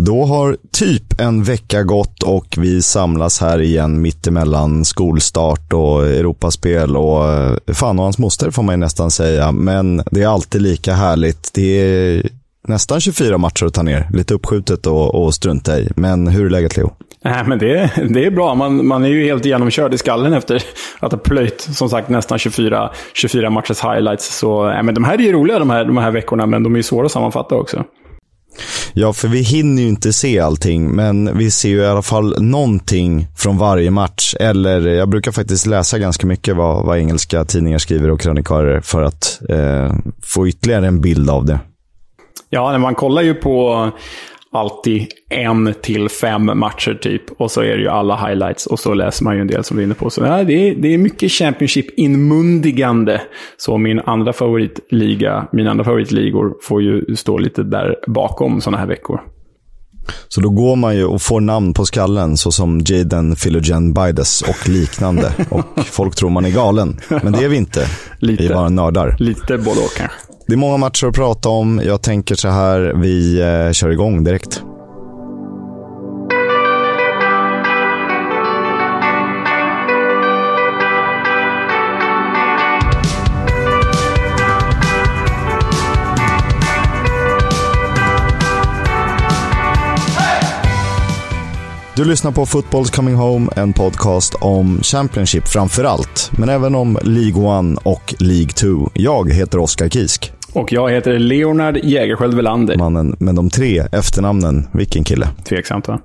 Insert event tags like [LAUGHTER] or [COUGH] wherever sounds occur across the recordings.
Då har typ en vecka gått och vi samlas här igen mittemellan skolstart och Europaspel och eh, fan och hans moster får man ju nästan säga. Men det är alltid lika härligt. Det är nästan 24 matcher att ta ner. Lite uppskjutet och, och strunta i. Men hur är läget Leo? Nej, men det, det är bra. Man, man är ju helt genomkörd i skallen efter att ha plöjt som sagt nästan 24, 24 matchers highlights. Så, nej, men de här är ju roliga de här, de här veckorna, men de är ju svåra att sammanfatta också. Ja, för vi hinner ju inte se allting, men vi ser ju i alla fall någonting från varje match. Eller jag brukar faktiskt läsa ganska mycket vad, vad engelska tidningar skriver och krönikörer för att eh, få ytterligare en bild av det. Ja, man kollar ju på alltid en till fem matcher typ. Och så är det ju alla highlights och så läser man ju en del som du är inne på. Så ja, det, är, det är mycket Championship-inmundigande. Så min andra favoritliga, mina andra favoritligor får ju stå lite där bakom sådana här veckor. Så då går man ju och får namn på skallen såsom Jaden Philogen Bides och liknande. [LAUGHS] och folk tror man är galen. Men det är vi inte. Lite, vi är bara nördar. Lite både och kanske. Det är många matcher att prata om. Jag tänker så här, vi eh, kör igång direkt. Du lyssnar på Football's Coming Home, en podcast om Championship framför allt, men även om League 1 och League 2. Jag heter Oskar Kisk. Och jag heter Leonard Jägerskiöld Welander. Mannen med de tre efternamnen. Vilken kille. Tveksamt va?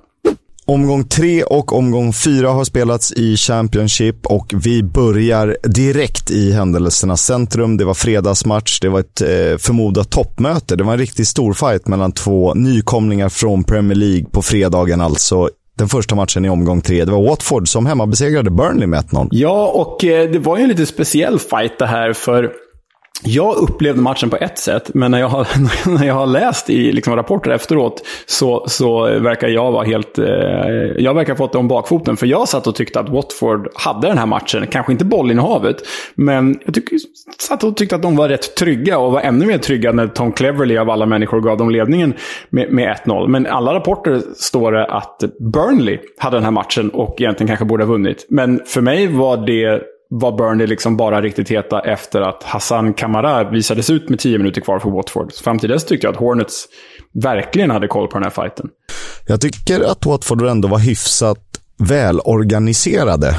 Omgång tre och omgång fyra har spelats i Championship och vi börjar direkt i händelsernas centrum. Det var fredagsmatch, det var ett eh, förmodat toppmöte. Det var en riktigt stor fight mellan två nykomlingar från Premier League på fredagen alltså den första matchen i omgång tre. Det var Watford som hemmabesegrade Burnley med 1-0. Ja, och eh, det var ju en lite speciell fight det här, för jag upplevde matchen på ett sätt, men när jag har, [LAUGHS] när jag har läst i liksom rapporter efteråt så, så verkar jag vara helt... Eh, jag verkar ha fått det om bakfoten. För jag satt och tyckte att Watford hade den här matchen. Kanske inte bollinnehavet, men jag tyck, satt och tyckte att de var rätt trygga och var ännu mer trygga när Tom Cleverley av alla människor gav dem ledningen med, med 1-0. Men alla rapporter står det att Burnley hade den här matchen och egentligen kanske borde ha vunnit. Men för mig var det var Burnley liksom bara riktigt heta efter att Hassan Kamara visades ut med tio minuter kvar för Watford. Fram till dess tyckte jag att Hornets verkligen hade koll på den här fighten. Jag tycker att Watford ändå var hyfsat välorganiserade.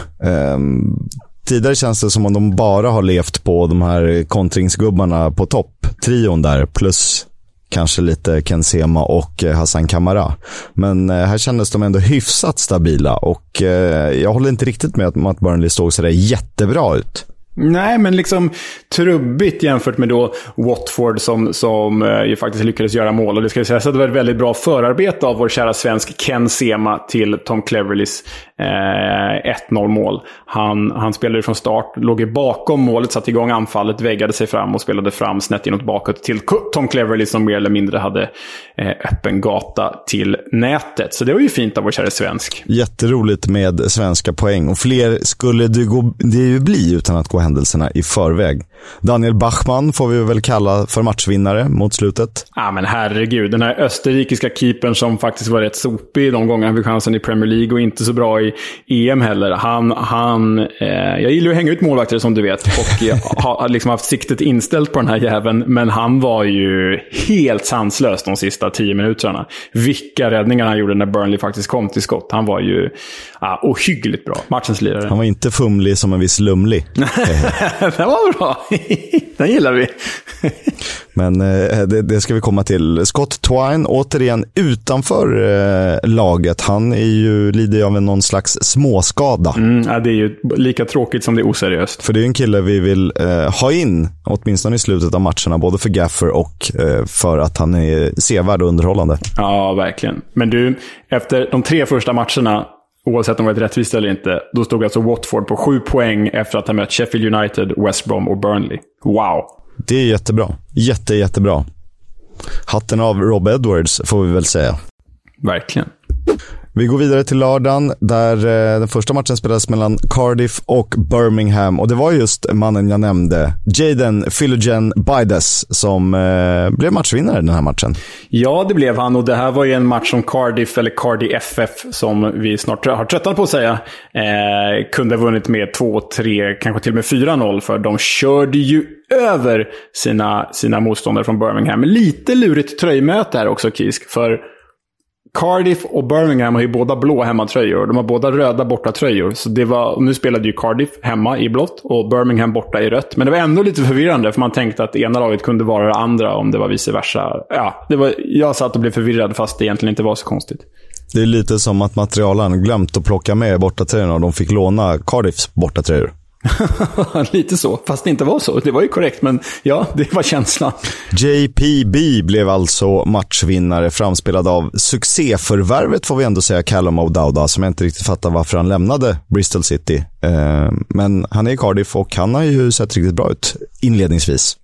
Um, tidigare känns det som om de bara har levt på de här kontringsgubbarna på topp. Trion där, plus kanske lite Ken Sema och eh, Hassan Kamara. Men eh, här kändes de ändå hyfsat stabila och eh, jag håller inte riktigt med om att Burnley såg sådär jättebra ut. Nej, men liksom trubbigt jämfört med då Watford som, som eh, ju faktiskt lyckades göra mål. Och det ska ju sägas att det var ett väldigt bra förarbete av vår kära svensk Ken Sema till Tom Cleverleys eh, 1-0 mål. Han, han spelade från start, låg ju bakom målet, satte igång anfallet, väggade sig fram och spelade fram snett inåt bakåt till Tom Cleverley som mer eller mindre hade öppen gata till nätet. Så det var ju fint av vår kära svensk. Jätteroligt med svenska poäng och fler skulle det, gå, det ju bli utan att gå händelserna i förväg. Daniel Bachmann får vi väl kalla för matchvinnare mot slutet. Ja, men herregud. Den här österrikiska keepern som faktiskt var rätt sopig de gånger han fick chansen i Premier League och inte så bra i EM heller. Han, han, eh, jag gillar att hänga ut målvakter som du vet och [LAUGHS] har liksom haft siktet inställt på den här jäveln. Men han var ju helt sanslös de sista tio minuterna. Vilka räddningar han gjorde när Burnley faktiskt kom till skott. Han var ju ah, ohyggligt bra. Matchens lirare. Han var inte fumlig som en viss Lumlig. [LAUGHS] den var bra. den gillar vi. [LAUGHS] Men eh, det, det, ska vi komma till. Scott Twine, återigen utanför eh, laget. Han är ju, lider av en någon slags småskada. Mm, ja, det är ju lika tråkigt som det är oseriöst. För det är en kille vi vill eh, ha in, åtminstone i slutet av matcherna, både för Gaffer och eh, för att han är sevärd och underhållande. Ja, verkligen. Men du, efter de tre första matcherna Oavsett om det var rättvist eller inte. Då stod alltså Watford på sju poäng efter att ha mött Sheffield United, West Brom och Burnley. Wow! Det är jättebra. Jätte, jättebra. Hatten av Rob Edwards, får vi väl säga. Verkligen. Vi går vidare till lördagen där eh, den första matchen spelades mellan Cardiff och Birmingham. Och det var just mannen jag nämnde, Jaden Philogen Bides, som eh, blev matchvinnare den här matchen. Ja, det blev han. Och det här var ju en match som Cardiff, eller Cardi FF, som vi snart har tröttnat på att säga, eh, kunde ha vunnit med 2-3, kanske till och med 4-0. För de körde ju över sina, sina motståndare från Birmingham. Lite lurigt tröjmöte här också, Kisk. För Cardiff och Birmingham har ju båda blå hemmatröjor. De har båda röda bortatröjor. Så det var, nu spelade ju Cardiff hemma i blått och Birmingham borta i rött. Men det var ändå lite förvirrande, för man tänkte att det ena laget kunde vara det andra om det var vice versa. Ja, det var, jag satt och blev förvirrad, fast det egentligen inte var så konstigt. Det är lite som att materialen glömt att plocka med bortatröjorna och de fick låna Cardiffs bortatröjor. [LAUGHS] Lite så, fast det inte var så. Det var ju korrekt, men ja, det var känslan. JPB blev alltså matchvinnare, framspelad av succéförvärvet får vi ändå säga, Callum O'Dowda, som jag inte riktigt fattar varför han lämnade Bristol City. Eh, men han är i Cardiff och han har ju sett riktigt bra ut inledningsvis.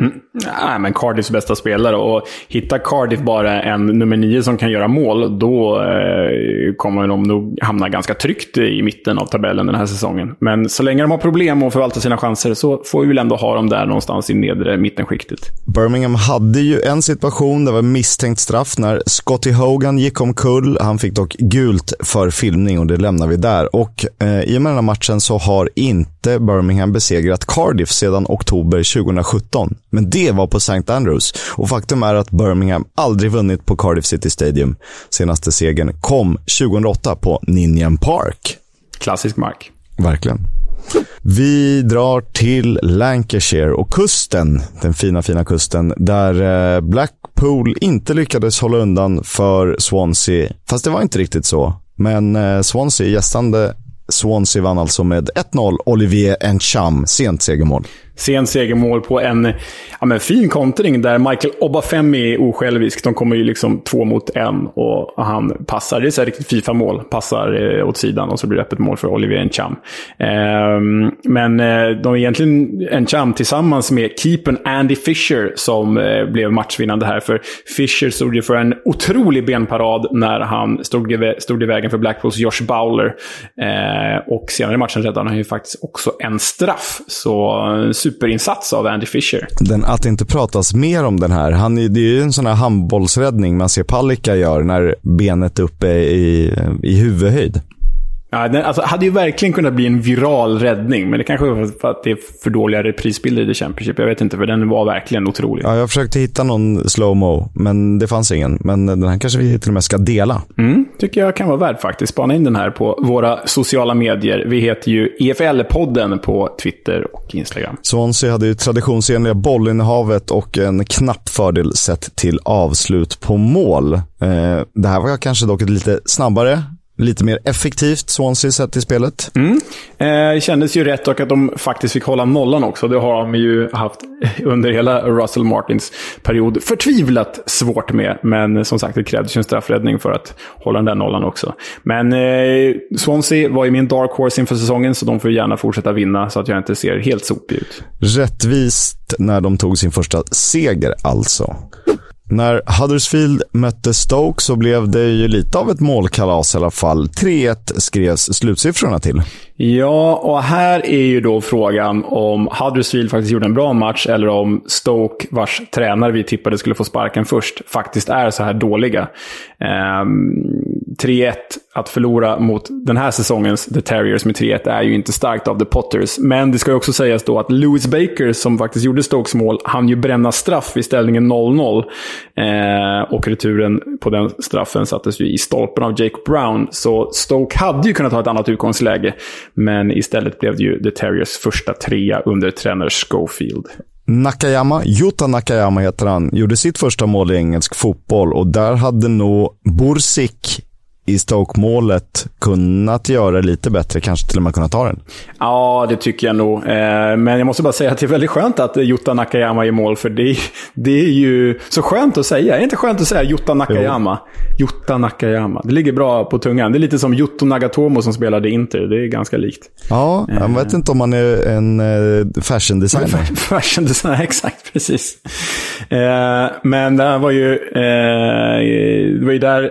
Mm. Nej, men Cardiffs bästa spelare. Och hittar Cardiff bara en nummer nio som kan göra mål, då eh, kommer de nog hamna ganska tryggt i mitten av tabellen den här säsongen. Men så länge de har problem att förvalta sina chanser så får vi väl ändå ha dem där någonstans i nedre mittenskiktet. Birmingham hade ju en situation, det var misstänkt straff när Scotty Hogan gick omkull. Han fick dock gult för filmning och det lämnar vi där. Och eh, i och med den här matchen så har inte Birmingham besegrat Cardiff sedan oktober 2017. Men det var på St. Andrews. Och faktum är att Birmingham aldrig vunnit på Cardiff City Stadium. Senaste segern kom 2008 på Ninian Park. Klassisk mark. Verkligen. Vi drar till Lancashire och kusten, den fina, fina kusten, där eh, Blackpool inte lyckades hålla undan för Swansea. Fast det var inte riktigt så. Men eh, Swansea gästande Swansea vann alltså med 1-0. Olivier Encham, sent segermål. Sent segermål på en ja, men fin kontring där Michael Obafemi är osjälvisk. De kommer ju liksom två mot en och han passar. Det är så riktigt Fifa-mål. Passar eh, åt sidan och så blir det öppet mål för Olivier Encham. Eh, men eh, de är egentligen Encham tillsammans med keepern Andy Fisher som eh, blev matchvinnande här. För Fisher stod ju för en otrolig benparad när han stod i, stod i vägen för Blackpools Josh Bowler. Eh, och senare i matchen räddade han ju faktiskt också en straff. Så eh, superinsats av Andy Fisher. Den, att det inte pratas mer om den här. Han, det är ju en sån här handbollsräddning man ser Palicka gör när benet är uppe i, i huvudhöjd. Ja, den alltså, hade ju verkligen kunnat bli en viral räddning, men det kanske var för att det är för dåliga reprisbilder i The Championship. Jag vet inte, för den var verkligen otrolig. Ja, jag försökte hitta någon slowmo, men det fanns ingen. Men den här kanske vi till och med ska dela. Mm, tycker jag kan vara värd faktiskt. Spana in den här på våra sociala medier. Vi heter ju EFL-podden på Twitter och Instagram. Swansea hade ju traditionsenliga bollinnehavet och en knapp fördel sett till avslut på mål. Eh, det här var kanske dock ett lite snabbare lite mer effektivt Swansea sett i spelet. Mm. Eh, det kändes ju rätt och att de faktiskt fick hålla nollan också. Det har de ju haft [LAUGHS] under hela Russell Martins period förtvivlat svårt med. Men som sagt, det krävdes ju en straffräddning för att hålla den där nollan också. Men eh, Swansea var ju min dark horse inför säsongen, så de får gärna fortsätta vinna så att jag inte ser helt sopig ut. Rättvist när de tog sin första seger alltså. När Huddersfield mötte Stoke så blev det ju lite av ett målkalas i alla fall. 3-1 skrevs slutsiffrorna till. Ja, och här är ju då frågan om Huddersfield faktiskt gjorde en bra match eller om Stoke, vars tränare vi tippade skulle få sparken först, faktiskt är så här dåliga. Ehm, 3-1, att förlora mot den här säsongens The Terriers med 3-1 är ju inte starkt av The Potters. Men det ska ju också sägas då att Lewis Baker, som faktiskt gjorde Stokes mål, han ju bränna straff i ställningen 0-0. Eh, och returen på den straffen sattes ju i stolpen av Jake Brown. Så Stoke hade ju kunnat ha ett annat utgångsläge. Men istället blev det ju The Terriers första trea under tränare Schofield. Nakayama, Jutta Nakayama heter han, gjorde sitt första mål i engelsk fotboll och där hade nog Bursik i Stoke-målet kunnat göra det lite bättre, kanske till och med kunnat ta den. Ja, det tycker jag nog. Eh, men jag måste bara säga att det är väldigt skönt att Jutta Nakayama är mål, för det, det är ju så skönt att säga. Är det inte skönt att säga Jutta Nakayama? Jo. Jutta Nakayama. Det ligger bra på tungan. Det är lite som Jotto Nagatomo som spelade Inter. Det är ganska likt. Ja, jag vet inte om han är en eh, fashion designer. [LAUGHS] fashion designer, [LAUGHS] exakt. Precis. Eh, men det var ju, det var ju där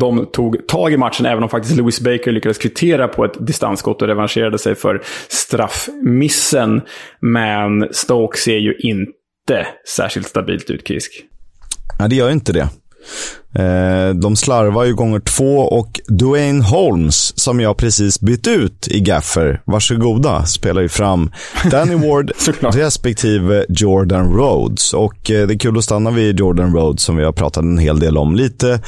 de tog tag i matchen, även om faktiskt Lewis Baker lyckades kvittera på ett distansskott och revanscherade sig för straffmissen. Men Stoke ser ju inte särskilt stabilt ut, Kisk. Nej, det gör inte det. Eh, de slarvar ju gånger två och Dwayne Holmes, som jag precis bytt ut i Gaffer, varsågoda, spelar ju fram [LAUGHS] Danny Ward respektive Jordan Rhodes. Och eh, det är kul att stanna vid Jordan Rhodes som vi har pratat en hel del om. Lite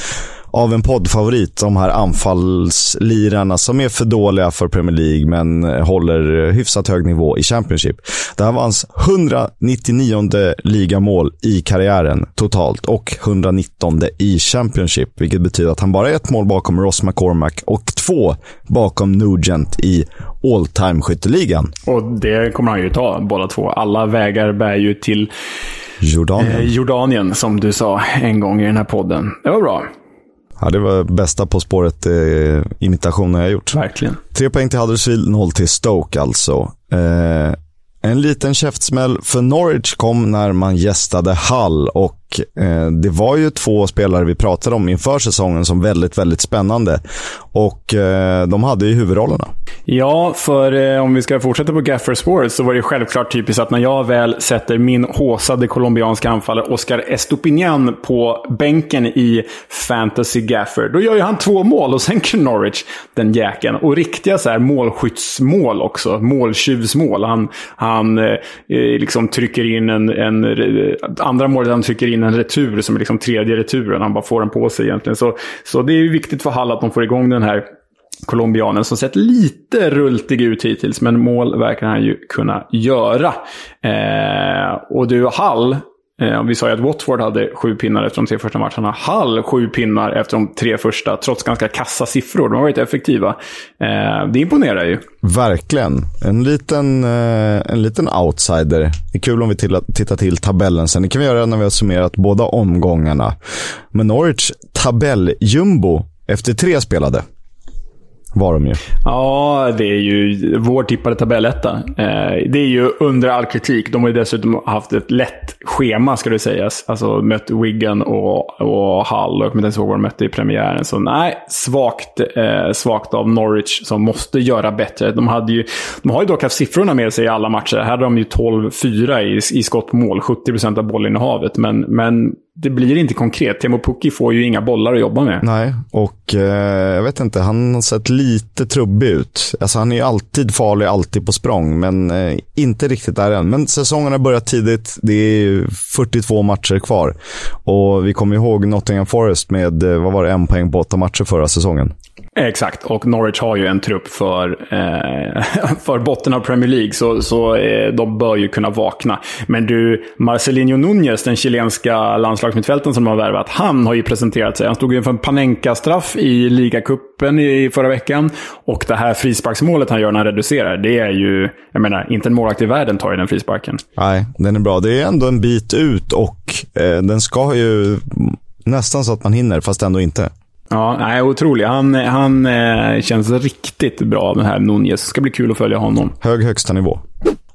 av en poddfavorit, de här anfallslirarna som är för dåliga för Premier League men håller hyfsat hög nivå i Championship. Det här var hans 199 ligamål i karriären totalt och 119 i Championship, vilket betyder att han bara är ett mål bakom Ross McCormack och två bakom Nugent i all time skytteligan. Och det kommer han ju ta, båda två. Alla vägar bär ju till Jordanien. Eh, Jordanien, som du sa en gång i den här podden. Det var bra. Ja, det var bästa På spåret-imitationen eh, jag gjort. Verkligen. Tre poäng till Huddersfield, noll till Stoke alltså. Eh, en liten käftsmäll för Norwich kom när man gästade Hull och eh, det var ju två spelare vi pratade om inför säsongen som väldigt, väldigt spännande. Och eh, de hade ju huvudrollerna. Ja, för eh, om vi ska fortsätta på Gaffer Sports så var det självklart typiskt att när jag väl sätter min håsade colombianska anfallare Oscar Estopinian på bänken i Fantasy Gaffer, då gör ju han två mål och sänker Norwich, den jäkeln. Och riktiga så här målskyttsmål också, måltjuvsmål. Han, han eh, liksom trycker in en, en... Eh, andra målet han trycker in en retur som är liksom tredje returen. Han bara får den på sig egentligen. Så, så det är viktigt för Hall att de får igång den här colombianen som sett lite rultig ut hittills, men mål verkar han ju kunna göra. Eh, och du, Hall, Eh, vi sa ju att Watford hade sju pinnar efter de tre första matcherna. Hall sju pinnar efter de tre första, trots ganska kassa siffror. De har varit effektiva. Eh, det imponerar ju. Verkligen. En liten, eh, en liten outsider. Det är kul om vi tittar till tabellen sen. Det kan vi göra när vi har summerat båda omgångarna. Men Norwich tabelljumbo efter tre spelade var de ju. Ja, det är ju vår tippade tabelletta. Eh, det är ju under all kritik. De har ju dessutom haft ett lätt schema, ska det sägas. Alltså mött Wigan och, och Hull. Jag kommer inte ens ihåg vad de mötte i premiären. Så nej, svagt, eh, svagt av Norwich som måste göra bättre. De, hade ju, de har ju dock haft siffrorna med sig i alla matcher. Här hade de ju 12-4 i, i skott på mål. 70% av bollinnehavet. Men, men det blir inte konkret. Temo Pukki får ju inga bollar att jobba med. Nej, och eh, jag vet inte, han har sett lite trubbig ut. Alltså han är ju alltid farlig, alltid på språng, men eh, inte riktigt där än. Men säsongen har börjat tidigt. Det är 42 matcher kvar. Och vi kommer ihåg Nottingham Forest med, eh, vad var det, en poäng på åtta matcher förra säsongen. Exakt, och Norwich har ju en trupp för, eh, [LAUGHS] för botten av Premier League, så, så eh, de bör ju kunna vakna. Men du, Marcelinho Núñez, den chilenska landslagsmittfälten som de har värvat, han har ju presenterat sig. Han stod ju inför en Panenka-straff i ligacupen i förra veckan. Och det här frisparksmålet han gör när han reducerar, det är ju... Jag menar, inte en målvakt i världen tar ju den frisparken. Nej, den är bra. Det är ändå en bit ut och eh, den ska ju nästan så att man hinner, fast ändå inte. Ja, nej, otrolig. Han, han eh, känns riktigt bra, den här Nunez. Det ska bli kul att följa honom. Hög högsta nivå.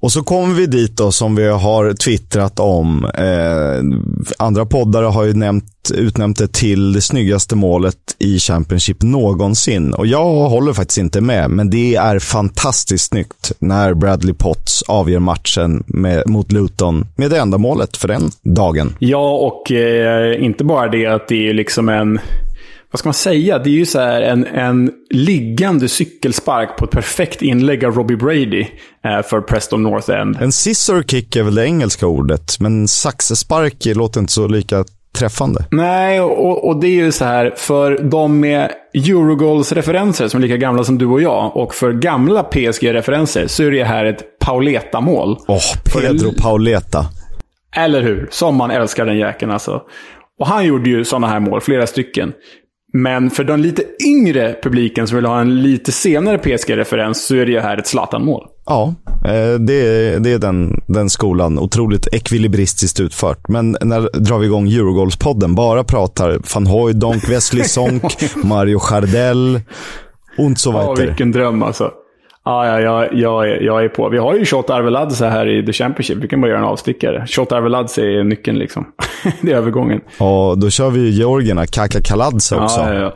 Och så kommer vi dit då som vi har twittrat om. Eh, andra poddare har ju nämnt, utnämnt det till det snyggaste målet i Championship någonsin. Och jag håller faktiskt inte med, men det är fantastiskt snyggt när Bradley Potts avgör matchen med, mot Luton med det enda målet för den dagen. Ja, och eh, inte bara det att det är liksom en vad ska man säga? Det är ju så en, en liggande cykelspark på ett perfekt inlägg av Robbie Brady eh, för Preston North End. En scissor kick är väl det engelska ordet, men saxespark låter inte så lika träffande. Nej, och, och det är ju så här, för de med Eurogoals-referenser som är lika gamla som du och jag, och för gamla PSG-referenser, så är det här ett Pauleta-mål. Åh, oh, Pedro för... Pauleta. Eller hur? Som man älskar den jäkeln alltså. Och han gjorde ju sådana här mål, flera stycken. Men för den lite yngre publiken som vill ha en lite senare PSG-referens så är det ju här ett Zlatan-mål. Ja, eh, det är, det är den, den skolan. Otroligt ekvilibristiskt utfört. Men när drar vi igång Eurogoals-podden? Bara pratar van Hooijdonk, Wesley Sonk, [LAUGHS] Mario und so weiter. Ja, vilken dröm alltså. Ja, ja, ja jag, jag är på. Vi har ju Shot Arveladze här i The Championship. Vi kan bara göra en avstickare. Shot Arveladze är nyckeln liksom. [LAUGHS] det är övergången. Ja, då kör vi Georgierna, Kaka Kaladze också. Ja, ja, ja.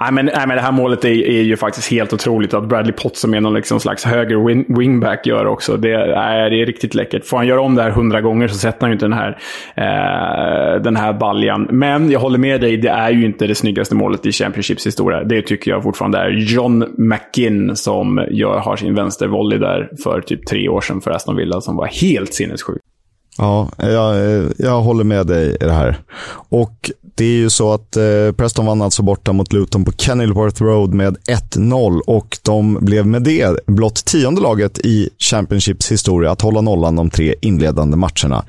Nej, men, nej, men det här målet är, är ju faktiskt helt otroligt. Att Bradley Potts som är någon liksom slags höger wing, wingback gör också. Det, nej, det är riktigt läckert. Får han göra om det här hundra gånger så sätter han ju inte den här, eh, den här baljan. Men jag håller med dig, det är ju inte det snyggaste målet i Championships historia. Det tycker jag fortfarande är John McGinn som gör har sin vänstervolley där för typ tre år sedan för Aston Villa som var helt sinnessjuk. Ja, jag, jag håller med dig i det här. Och det är ju så att eh, Preston vann alltså borta mot Luton på Kenilworth Road med 1-0 och de blev med det blott tionde laget i Championships historia att hålla nollan de tre inledande matcherna.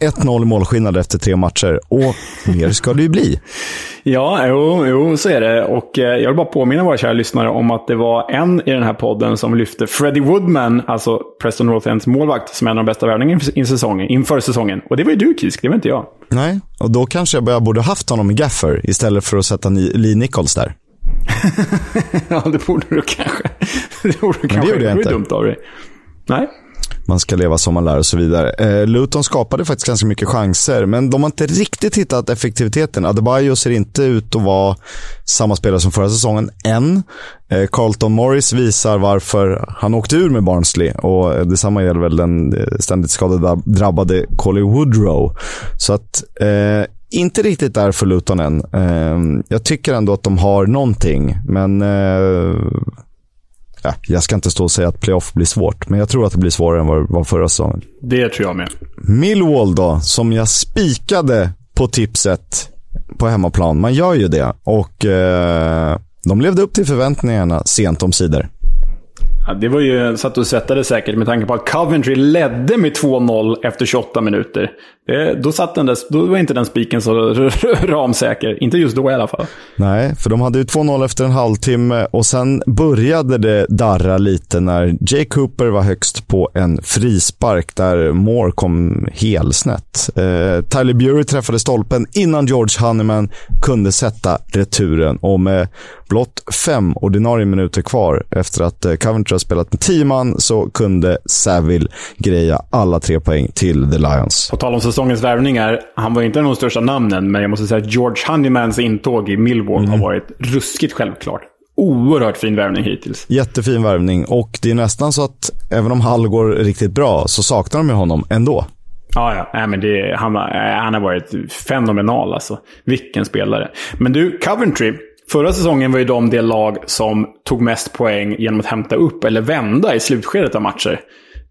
1-0 målskillnad efter tre matcher och mer ska det ju bli. [LAUGHS] Ja, jo, jo, så är det. Och eh, jag vill bara påminna våra kära lyssnare om att det var en i den här podden som lyfte Freddie Woodman, alltså Preston North Ends målvakt, som en av de bästa värvningarna inför säsongen. Och det var ju du, Kisk. Det var inte jag. Nej, och då kanske jag borde haft honom i Gaffer istället för att sätta Lee Nichols där. [LAUGHS] ja, det borde du kanske. [LAUGHS] Det borde du kanske. det gjorde jag inte. Det var dumt av dig. Nej man ska leva som man lär och så vidare. Eh, Luton skapade faktiskt ganska mycket chanser, men de har inte riktigt hittat effektiviteten. Adebayo ser inte ut att vara samma spelare som förra säsongen än. Eh, Carlton Morris visar varför han åkte ur med Barnsley och eh, detsamma gäller väl den eh, ständigt skadedrabbade Colly Woodrow. Så att eh, inte riktigt där för Luton än. Eh, jag tycker ändå att de har någonting, men ja, jag ska inte stå och säga att playoff blir svårt, men jag tror att det blir svårare än vad det var förra säsongen. Det tror jag med. Millwall då, som jag spikade på tipset på hemmaplan. Man gör ju det och eh, de levde upp till förväntningarna sent om sidor. Ja, det var ju satt och svettade säkert med tanke på att Coventry ledde med 2-0 efter 28 minuter. Det, då, satt den där, då var inte den spiken så ramsäker. Inte just då i alla fall. Nej, för de hade ju 2-0 efter en halvtimme och sen började det darra lite när Jay Cooper var högst på en frispark där Moore kom helsnett. Eh, Tyler Bury träffade stolpen innan George Honeyman kunde sätta returen och med blott fem ordinarie minuter kvar efter att eh, Coventry har spelat med tio man så kunde Saville greja alla tre poäng till The Lions. På tal om säsongens värvningar, han var inte en av de största namnen, men jag måste säga att George Honeymans intåg i Millwall mm. har varit ruskigt självklart. Oerhört fin värvning hittills. Jättefin värvning och det är nästan så att även om Hall går riktigt bra så saknar de ju honom ändå. Ja, ja. Nej, men det, han, han har varit fenomenal alltså. Vilken spelare. Men du, Coventry. Förra säsongen var ju de det lag som tog mest poäng genom att hämta upp eller vända i slutskedet av matcher.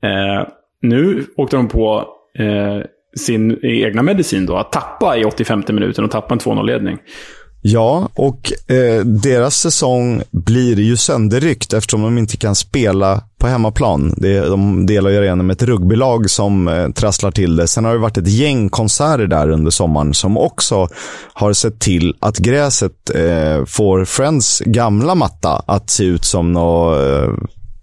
Eh, nu åkte de på eh, sin egna medicin då, att tappa i 85 minuten och tappa en 2-0-ledning. Ja, och eh, deras säsong blir ju sönderryckt eftersom de inte kan spela på hemmaplan. Det, de delar ju arenan med ett rugbylag som eh, trasslar till det. Sen har det varit ett gäng konserter där under sommaren som också har sett till att gräset eh, får Friends gamla matta att se ut som något eh,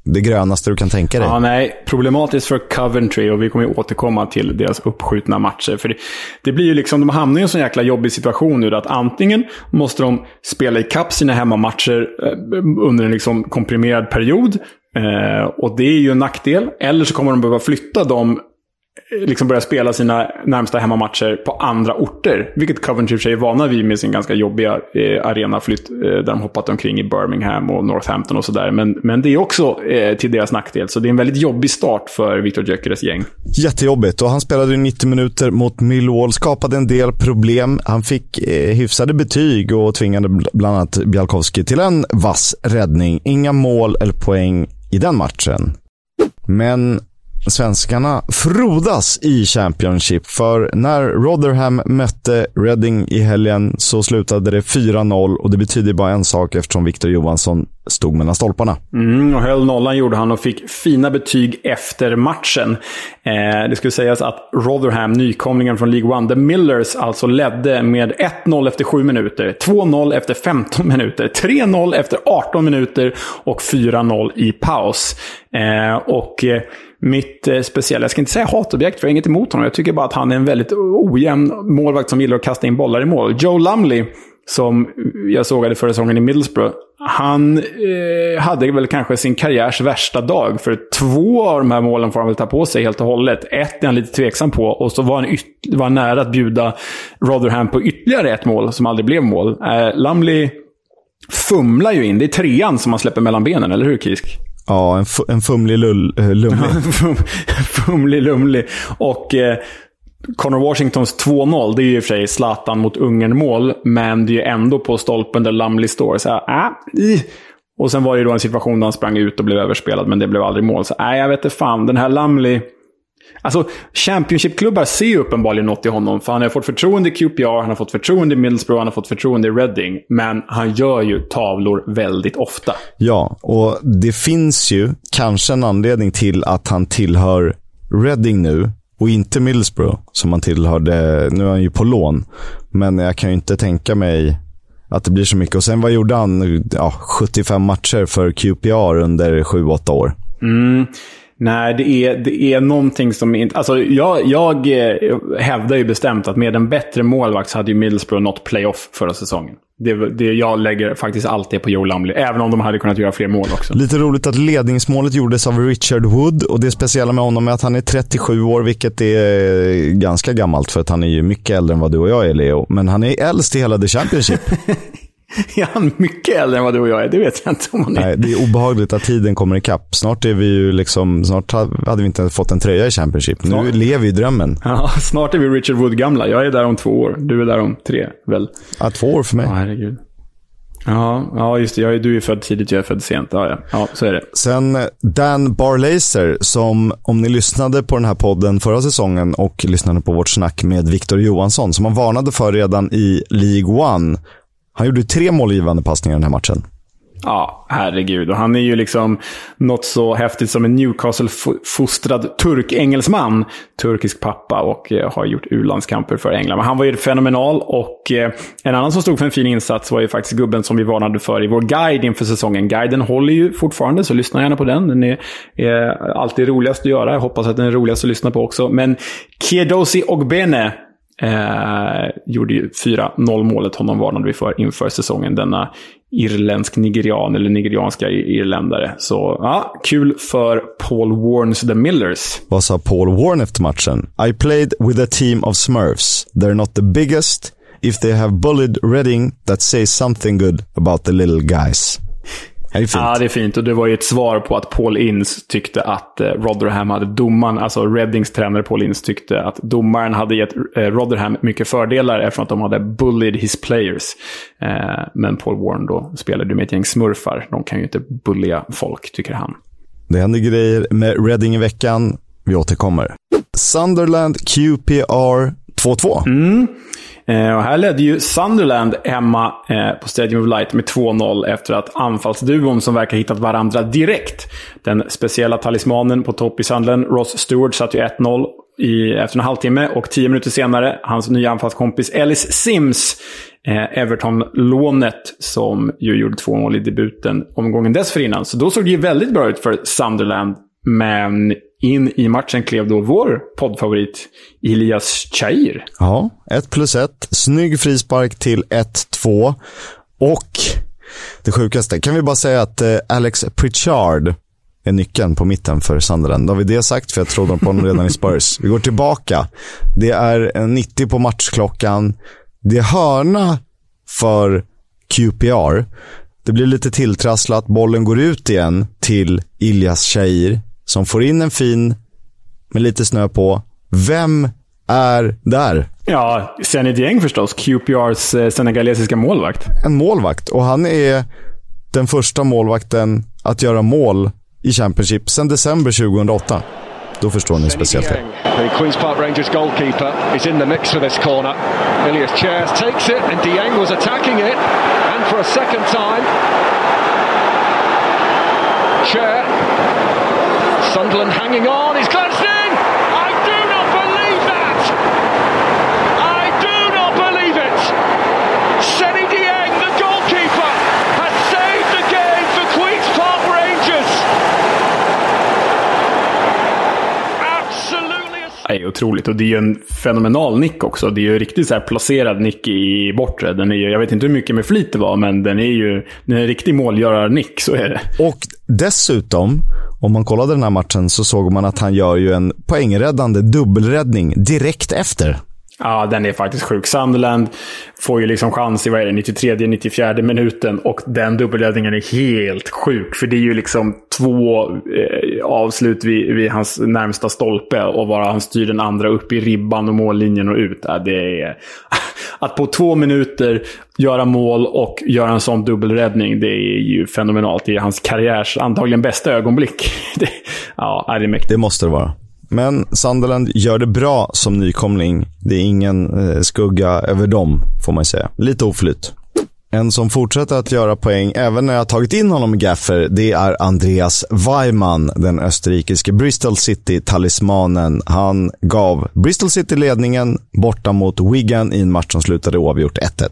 det grönaste du kan tänka dig. Ja, nej. Problematiskt för Coventry och vi kommer ju återkomma till deras uppskjutna matcher. För det, det blir ju liksom, de hamnar i en sån jäkla jobbig situation nu att antingen måste de spela ikapp sina hemmamatcher eh, under en liksom komprimerad period. Eh, och det är ju en nackdel. Eller så kommer de behöva flytta dem liksom börja spela sina närmsta hemmamatcher på andra orter. Vilket Coventry för sig är vana vid med sin ganska jobbiga eh, arenaflytt. Eh, där de hoppat omkring i Birmingham och Northampton och sådär. Men, men det är också eh, till deras nackdel. Så det är en väldigt jobbig start för Victor Gyökeres gäng. Jättejobbigt. Och han spelade 90 minuter mot Millwall. Skapade en del problem. Han fick eh, hyfsade betyg och tvingade bland annat Bjalkowski till en vass räddning. Inga mål eller poäng i den matchen. Men svenskarna frodas i Championship. För när Rotherham mötte Reading i helgen så slutade det 4-0 och det betyder bara en sak eftersom Victor Johansson stod mellan stolparna. Mm, och höll nollan gjorde han och fick fina betyg efter matchen. Eh, det skulle sägas att Rotherham, nykomlingen från League One, The Millers, alltså ledde med 1-0 efter 7 minuter, 2-0 efter 15 minuter, 3-0 efter 18 minuter och 4-0 i paus. Eh, och eh, mitt eh, speciella, jag ska inte säga hatobjekt för jag har inget emot honom. Jag tycker bara att han är en väldigt ojämn målvakt som gillar att kasta in bollar i mål. Joe Lumley, som jag sågade förra säsongen i Middlesbrough, han eh, hade väl kanske sin karriärs värsta dag. För två av de här målen får han väl ta på sig helt och hållet. Ett är han lite tveksam på och så var han, yt- var han nära att bjuda Rotherham på ytterligare ett mål som aldrig blev mål. Eh, Lumley fumlar ju in. Det är trean som han släpper mellan benen, eller hur Kisk? Ja, en, en fumlig lull, eh, lumlig. [LAUGHS] Fumlig lumlig. Och eh, Connor Washingtons 2-0, det är ju i och för sig Zlatan mot Ungern-mål, men det är ju ändå på stolpen där Lumley står. Så här, äh, i. Och sen var det ju då en situation där han sprang ut och blev överspelad, men det blev aldrig mål. Så nej, jag vet inte fan. Den här Lumley... Alltså, Championship-klubbar ser ju uppenbarligen något i honom. För han har fått förtroende i QPR, han har fått förtroende i Middlesbrough, han har fått förtroende i Reading. Men han gör ju tavlor väldigt ofta. Ja, och det finns ju kanske en anledning till att han tillhör Reading nu och inte Middlesbrough som han tillhörde. Nu är han ju på lån, men jag kan ju inte tänka mig att det blir så mycket. Och sen vad gjorde han? Ja, 75 matcher för QPR under 7-8 år. Mm. Nej, det är, det är någonting som inte... Alltså, jag, jag eh, hävdar ju bestämt att med en bättre målvakt så hade ju Middlesbrough nått playoff förra säsongen. Det, det, jag lägger faktiskt alltid på Joe Lumley, även om de hade kunnat göra fler mål också. Lite roligt att ledningsmålet gjordes av Richard Wood och det speciella med honom är att han är 37 år, vilket är ganska gammalt för att han är ju mycket äldre än vad du och jag är, Leo. Men han är äldst i hela The Championship. [LAUGHS] [LAUGHS] Är han mycket äldre än vad du och jag är? Det vet jag inte om han är. Nej, det är obehagligt att tiden kommer ikapp. Snart är vi ju liksom, snart hade vi inte fått en tröja i Championship. Nu Snart. lever ju drömmen. Ja, [LAUGHS] snart är vi Richard Wood-gamla. Jag är där om två år. Du är där om tre, väl? Ja, två år för mig. Ja, herregud. Ja, ja just det. Jag är, du är född tidigt, jag är född sent. Ja, ja. ja så är det. Sen Dan Barlaser, som om ni lyssnade på den här podden förra säsongen och lyssnade på vårt snack med Victor Johansson, som han varnade för redan i League One. Han gjorde tre målgivande passningar i den här matchen. Ja, herregud. Och han är ju liksom något så häftigt som en Newcastle-fostrad turk-engelsman. Turkisk pappa och eh, har gjort u-landskamper för England. Men han var ju fenomenal och eh, en annan som stod för en fin insats var ju faktiskt gubben som vi varnade för i vår guide inför säsongen. Guiden håller ju fortfarande, så lyssna gärna på den. Den är, är alltid roligast att göra. Jag hoppas att den är roligast att lyssna på också. Men Kiedosi Ogbene Eh, gjorde ju 4-0 målet honom varnade vi för inför säsongen. Denna irländsk-nigerian eller nigerianska irländare. Så ja, kul för Paul Warns The Millers. Vad sa Paul Warren efter matchen? I played with a team of smurfs. They're not the biggest. If they have bullied Reading, that says something good about the little guys. Det är fint. Ja, det är fint. Och det var ju ett svar på att Paul Ince tyckte att eh, Rotherham hade domaren, alltså Reddings tränare Paul Ince tyckte att domaren hade gett eh, Rotherham mycket fördelar eftersom att de hade bullied his players. Eh, men Paul Warren då spelade med ett gäng smurfar. De kan ju inte bullia folk, tycker han. Det händer grejer med Reading i veckan. Vi återkommer. Sunderland QPR 2-2. Mm. Eh, och här ledde ju Sunderland hemma eh, på Stadium of Light med 2-0 efter att anfallsduon som verkar hittat varandra direkt. Den speciella talismanen på topp i Sunderland, Ross Stewart, satt ju 1-0 i, efter en halvtimme och tio minuter senare, hans nya anfallskompis Ellis Sims, eh, Everton-lånet, som ju gjorde två mål i debuten omgången dessförinnan. Så då såg det ju väldigt bra ut för Sunderland. Men in i matchen klev då vår poddfavorit Elias Chair. Ja, 1 plus 1. Snygg frispark till 1-2. Och det sjukaste, kan vi bara säga att eh, Alex Pritchard är nyckeln på mitten för Sunderland. Då har vi det sagt, för jag trodde på honom redan i Spurs. Vi går tillbaka. Det är eh, en 90 på matchklockan. Det är hörna för QPR. Det blir lite tilltrasslat. Bollen går ut igen till Ilyas Shair som får in en fin med lite snö på. Vem är där? Ja, Senny Dieng förstås. QPRs eh, senegalesiska målvakt. En målvakt och han är den första målvakten att göra mål i Championship sedan december 2008. Då förstår ni speciellt det. The Queen's Park Rangers goalkeeper is in the mix for this corner. Ilias Chairs takes it and Dieng was attacking it. And for a second time, Chair. Sunderland hanging on. He's glanced in. I do not believe that. I do not believe it. Senny Dieng, the goalkeeper, has saved the game for Queen's Park Rangers. Absolutely. Det är otroligt. Och det är ju en fenomenal nick också. Det är ju riktigt så här placerad nick i bortre. Den är ju, jag vet inte hur mycket med flit det var, men den är ju den är en riktig målgörarnick. Så är det. Och dessutom, om man kollade den här matchen så såg man att han gör ju en poängräddande dubbelräddning direkt efter. Ja, den är faktiskt sjuk. Sunderland får ju liksom chans i vad är det, 93-94 minuten och den dubbelräddningen är helt sjuk. För det är ju liksom två eh, avslut vid, vid, hans närmsta stolpe och bara han styr den andra upp i ribban och mållinjen och ut. Ja, det är... [LAUGHS] Att på två minuter göra mål och göra en sån dubbelräddning, det är ju fenomenalt. Det är hans karriärs antagligen bästa ögonblick. [LAUGHS] Det, ja, det är mäktigt. Det måste det vara. Men Sunderland gör det bra som nykomling. Det är ingen eh, skugga över dem, får man säga. Lite oflyt. En som fortsätter att göra poäng, även när jag tagit in honom i gaffer, det är Andreas Weimann, den österrikiske Bristol City-talismanen. Han gav Bristol City ledningen borta mot Wigan i en match som slutade oavgjort 1-1.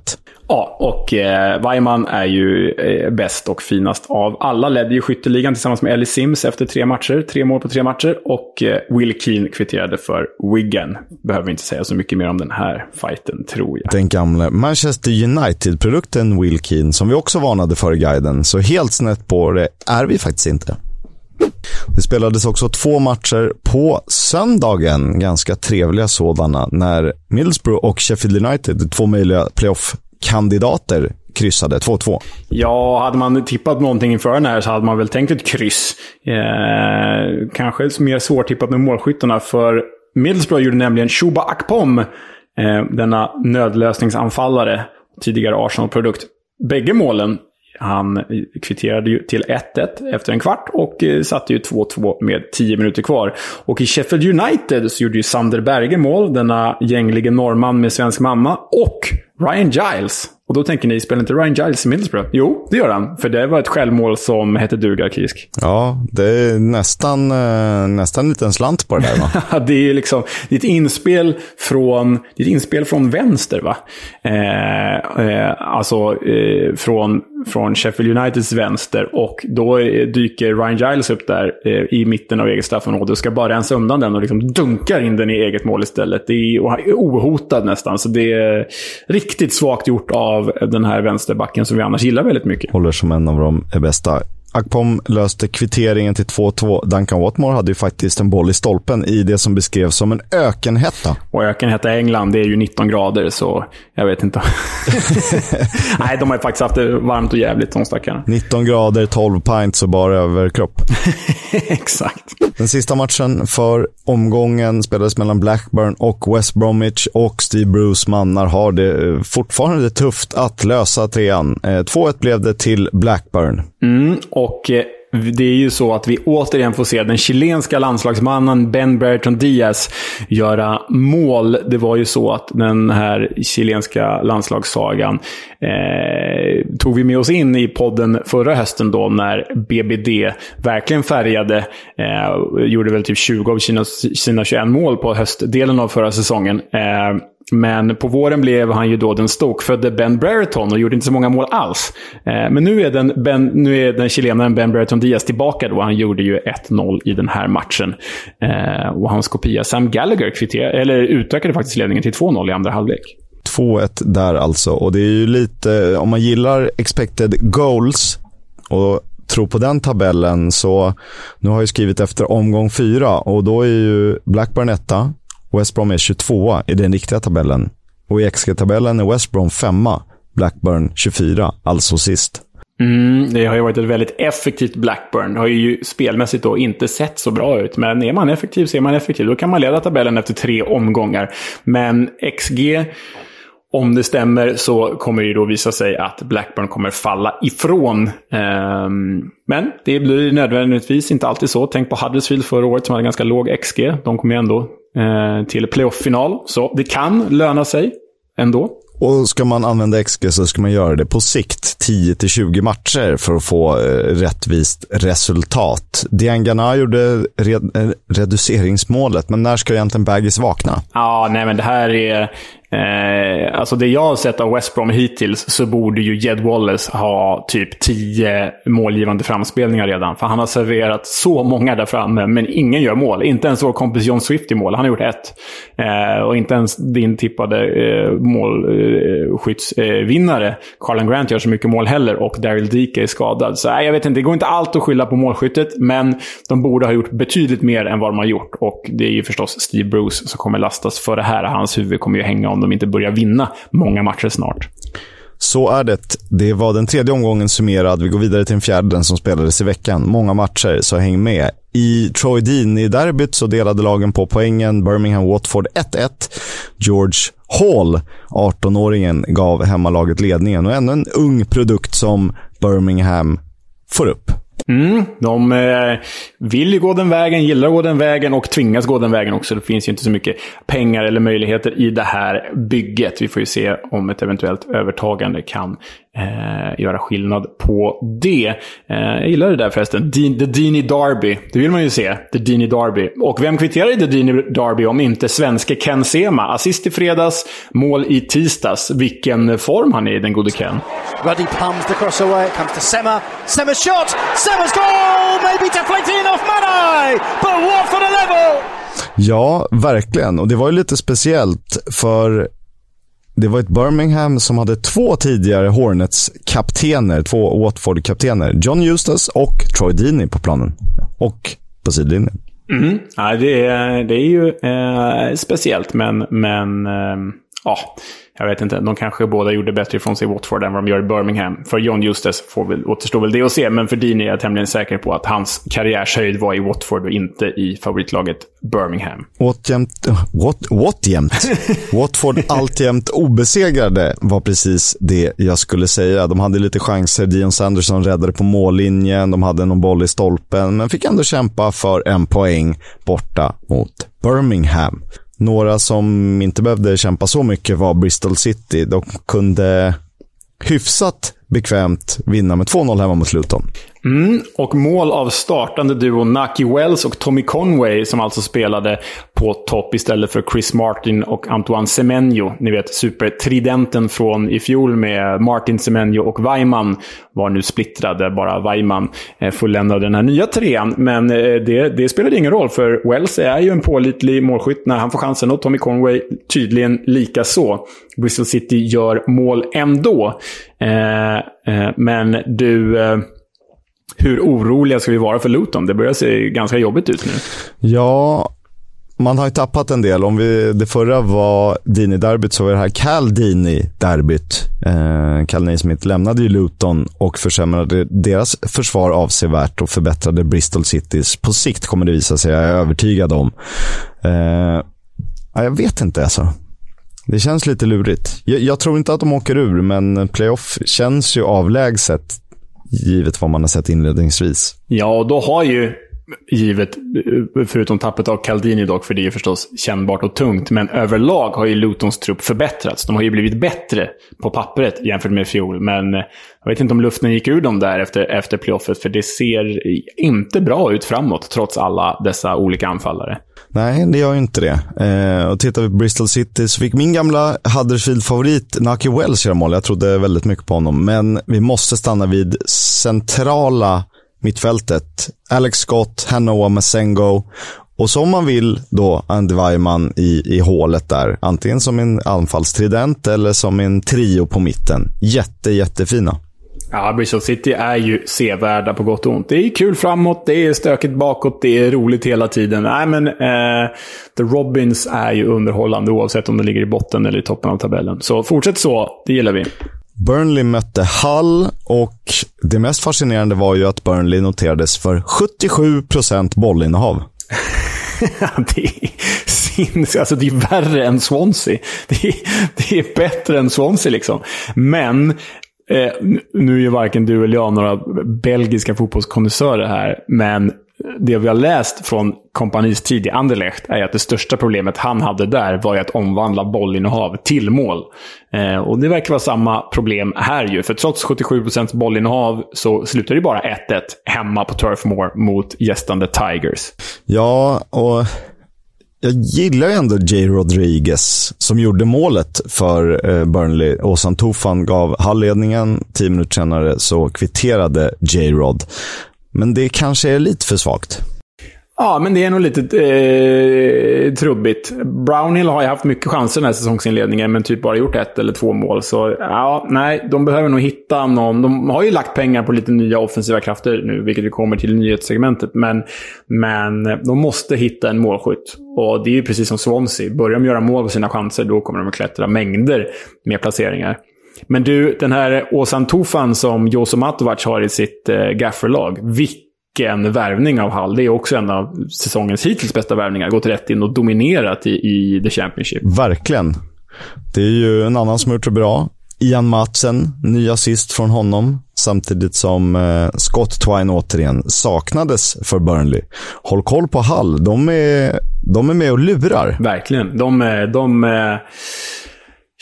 Ja, och eh, Weimann är ju eh, bäst och finast av alla. Ledde ju skytteligan tillsammans med Ellie Sims efter tre matcher. Tre mål på tre matcher. Och eh, Will Keane kvitterade för Wigan. Behöver inte säga så mycket mer om den här fighten, tror jag. Den gamle Manchester United-produkten Will Keane, som vi också varnade för i guiden. Så helt snett på det är vi faktiskt inte. Det spelades också två matcher på söndagen, ganska trevliga sådana, när Middlesbrough och Sheffield United, två möjliga playoff kandidater kryssade 2-2. Ja, hade man tippat någonting inför den här så hade man väl tänkt ett kryss. Eh, kanske mer svårtippat med målskyttarna, för Middlesbrough gjorde nämligen Shuba Akpom, eh, denna nödlösningsanfallare, tidigare Arsenal-produkt. Bägge målen han kvitterade ju till 1-1 efter en kvart och eh, satte ju 2-2 med 10 minuter kvar. Och i Sheffield United så gjorde ju Sander Berge mål, denna gänglige norrman med svensk mamma. Och Ryan Giles. Och då tänker ni, spelar inte Ryan Giles i Middlesbrough? Jo, det gör han. För det var ett självmål som hette duga, Kisk. Ja, det är nästan, eh, nästan en liten slant på det där va? [LAUGHS] det är liksom det är ett inspel från, det är ett inspel från vänster va? Eh, eh, alltså eh, från, från Sheffield Uniteds vänster. Och då dyker Ryan Giles upp där eh, i mitten av eget straffområde och ska bara rensa undan den och liksom dunkar in den i eget mål istället. Det är, och är ohotad nästan. Så det är riktigt svagt gjort av den här vänsterbacken som vi annars gillar väldigt mycket. Håller som en av de bästa. Akpom löste kvitteringen till 2-2. Duncan Watmore hade ju faktiskt en boll i stolpen i det som beskrevs som en ökenhetta. Och ökenhetta i England, det är ju 19 grader, så jag vet inte. [LAUGHS] Nej, de har ju faktiskt haft det varmt och jävligt, de stackarna. 19 grader, 12 pints och bara överkropp. [LAUGHS] Exakt. Den sista matchen för omgången spelades mellan Blackburn och West Bromwich och Steve Bruce mannar har det fortfarande tufft att lösa trean. 2-1 eh, blev det till Blackburn. Mm, och eh, det är ju så att vi återigen får se den chilenska landslagsmannen Ben Bertrand Diaz göra mål. Det var ju så att den här chilenska landslagssagan eh, tog vi med oss in i podden förra hösten då när BBD verkligen färgade. Eh, gjorde väl typ 20 av sina, sina 21 mål på höstdelen av förra säsongen. Eh, men på våren blev han ju då den stokfödde Ben Brereton och gjorde inte så många mål alls. Eh, men nu är den, ben, nu är den chilenaren Ben Brereton Diaz tillbaka då. Han gjorde ju 1-0 i den här matchen. Eh, och hans kopia Sam Gallagher kvitterade, eller utökade faktiskt ledningen till 2-0 i andra halvlek. 2-1 där alltså. Och det är ju lite, eh, om man gillar expected goals och tror på den tabellen så, nu har jag skrivit efter omgång fyra och då är ju Blackburn etta, West Brom är 22 i den riktiga tabellen. Och i XG-tabellen är West Brom 5 Blackburn 24, alltså sist. Mm, det har ju varit ett väldigt effektivt Blackburn. Det har ju spelmässigt då inte sett så bra ut. Men är man effektiv så är man effektiv. Då kan man leda tabellen efter tre omgångar. Men XG, om det stämmer, så kommer det då visa sig att Blackburn kommer falla ifrån. Um, men det blir nödvändigtvis inte alltid så. Tänk på Huddersfield förra året som hade ganska låg XG. De kommer ju ändå eh, till playoff-final. Så det kan löna sig ändå. Och ska man använda XG så ska man göra det på sikt, 10-20 matcher för att få eh, rättvist resultat. Diangana gjorde red, eh, reduceringsmålet, men när ska egentligen Baggis vakna? Ja, nej men det här är Eh, alltså det jag har sett av West Brom hittills så borde ju Jed Wallace ha typ tio målgivande framspelningar redan. För han har serverat så många där framme, men ingen gör mål. Inte ens vår kompis John Swift i mål. Han har gjort ett. Eh, och inte ens din tippade eh, målskyttsvinnare, eh, eh, Carlan Grant gör så mycket mål heller. Och Daryl Dike är skadad. Så jag vet inte, det går inte allt att skylla på målskyttet. Men de borde ha gjort betydligt mer än vad de har gjort. Och det är ju förstås Steve Bruce som kommer lastas för det här. Hans huvud kommer ju hänga om de inte börjar vinna många matcher snart. Så är det. Det var den tredje omgången summerad. Vi går vidare till den fjärde, den som spelades i veckan. Många matcher, så häng med. I Troy Deeney-derbyt så delade lagen på poängen. Birmingham-Watford 1-1. George Hall, 18-åringen, gav hemmalaget ledningen. Och ännu en ung produkt som Birmingham får upp. Mm, de eh, vill ju gå den vägen, gillar att gå den vägen och tvingas gå den vägen också. Det finns ju inte så mycket pengar eller möjligheter i det här bygget. Vi får ju se om ett eventuellt övertagande kan eh, göra skillnad på det. Eh, jag gillar det där förresten. De The Deanie Derby. Det vill man ju se. The Deanie Derby. Och vem kvitterar i The Deanie Derby om inte svenske Ken Sema? Assist i fredags, mål i tisdags. Vilken form han är i, den gode Ken. Ruddy plums the cross away. It comes to Sema. Sema's shot! Sema's goal! Maybe deflecting off Manai! But what for the level! Ja, verkligen. Och det var ju lite speciellt för det var ett Birmingham som hade två tidigare Hornets-kaptener, två Watford-kaptener. John Eustace och Troy Deeney på planen. Och på sidlinjen. Mm. Ja, det, är, det är ju eh, speciellt, men, men eh, ja, jag vet inte, de kanske båda gjorde bättre ifrån sig i Watford än vad de gör i Birmingham. För John Eustace får väl, återstår väl det att se, men för Dean är jag tämligen säker på att hans karriärshöjd var i Watford och inte i favoritlaget Birmingham. Åtjämt, [LAUGHS] what, what jämt? [LAUGHS] Watford alltjämt obesegrade var precis det jag skulle säga. De hade lite chanser. Dion Sanderson räddade på mållinjen. De hade någon boll i stolpen, men fick ändå kämpa för en poäng borta mot Birmingham. Några som inte behövde kämpa så mycket var Bristol City. De kunde hyfsat bekvämt vinna med 2-0 hemma mot Luton. Mm, och mål av startande duo Naki Wells och Tommy Conway som alltså spelade på topp istället för Chris Martin och Antoine Semenyo. Ni vet supertridenten från i fjol med Martin, Semenyo och Weimann var nu splittrade. Bara Weimann eh, fulländade den här nya trean. Men eh, det, det spelade ingen roll för Wells är ju en pålitlig målskytt när han får chansen och Tommy Conway tydligen lika så. Bristol City gör mål ändå. Eh, eh, men du... Eh, hur oroliga ska vi vara för Luton? Det börjar se ganska jobbigt ut nu. Ja, man har ju tappat en del. Om vi, det förra var Dini-derbyt så var det här Cal Dini-derbyt. Eh, Cal Naismith lämnade ju Luton och försämrade deras försvar avsevärt och förbättrade Bristol Citys. På sikt kommer det visa sig, jag är övertygad om. Eh, jag vet inte alltså. Det känns lite lurigt. Jag, jag, tror inte att de åker ur, men playoff känns ju avlägset givet vad man har sett inledningsvis. Ja, och då har ju givet, förutom tappet av Caldini dock, för det är förstås kännbart och tungt. Men överlag har ju Lutons trupp förbättrats. De har ju blivit bättre på pappret jämfört med fjol. Men eh, jag vet inte om luften gick ur dem där efter, efter playoffet, för det ser inte bra ut framåt, trots alla dessa olika anfallare. Nej, det gör ju inte det. Eh, och tittar vi på Bristol City så fick min gamla Huddersfield-favorit Naki Wells göra mål. Jag trodde väldigt mycket på honom. Men vi måste stanna vid centrala mittfältet. Alex Scott, Hanoa Masengo och som man vill då Andy Weimann i, i hålet där. Antingen som en anfallstrident eller som en trio på mitten. Jätte, jättefina. Ja, Bristol City är ju sevärda på gott och ont. Det är kul framåt, det är stökigt bakåt, det är roligt hela tiden. Nej, men eh, The Robins är ju underhållande oavsett om de ligger i botten eller i toppen av tabellen. Så fortsätt så, det gillar vi. Burnley mötte Hull och det mest fascinerande var ju att Burnley noterades för 77% bollinnehav. [LAUGHS] det är sinnes, alltså det är värre än Swansea. Det är, det är bättre än Swansea liksom. Men Eh, nu är ju varken du eller jag några belgiska fotbollskonnässörer här, men det vi har läst från kompanis tid i Anderlecht är att det största problemet han hade där var att omvandla bollinnehav till mål. Eh, och det verkar vara samma problem här ju. För trots 77% bollinnehav så slutar det bara 1-1 hemma på Turf Moor mot gästande Tigers. Ja, och jag gillar ju ändå Jay Rodriguez som gjorde målet för eh, Burnley. Åsan Tofan gav halvledningen. Tio minuter senare så kvitterade J-Rod. Men det kanske är lite för svagt. Ja, men det är nog lite eh, trubbigt. Brownhill har ju haft mycket chanser den här säsongsinledningen, men typ bara gjort ett eller två mål. Så ja, nej, de behöver nog hitta någon. De har ju lagt pengar på lite nya offensiva krafter nu, vilket vi kommer till i nyhetssegmentet. Men, men eh, de måste hitta en målskytt. Och det är ju precis som Swansea. Börjar de göra mål på sina chanser, då kommer de att klättra mängder med placeringar. Men du, den här Åsan Tufan som Joso Matovac har i sitt eh, gafferlag. Vilken värvning av Hall. Det är också en av säsongens hittills bästa värvningar. Gått rätt in och dominerat i, i The Championship. Verkligen. Det är ju en annan som gjort det bra. Ian Matsen, ny assist från honom. Samtidigt som eh, Scott Twine återigen saknades för Burnley. Håll koll på Hall. De är, de är med och lurar. Verkligen. De, eh, de eh,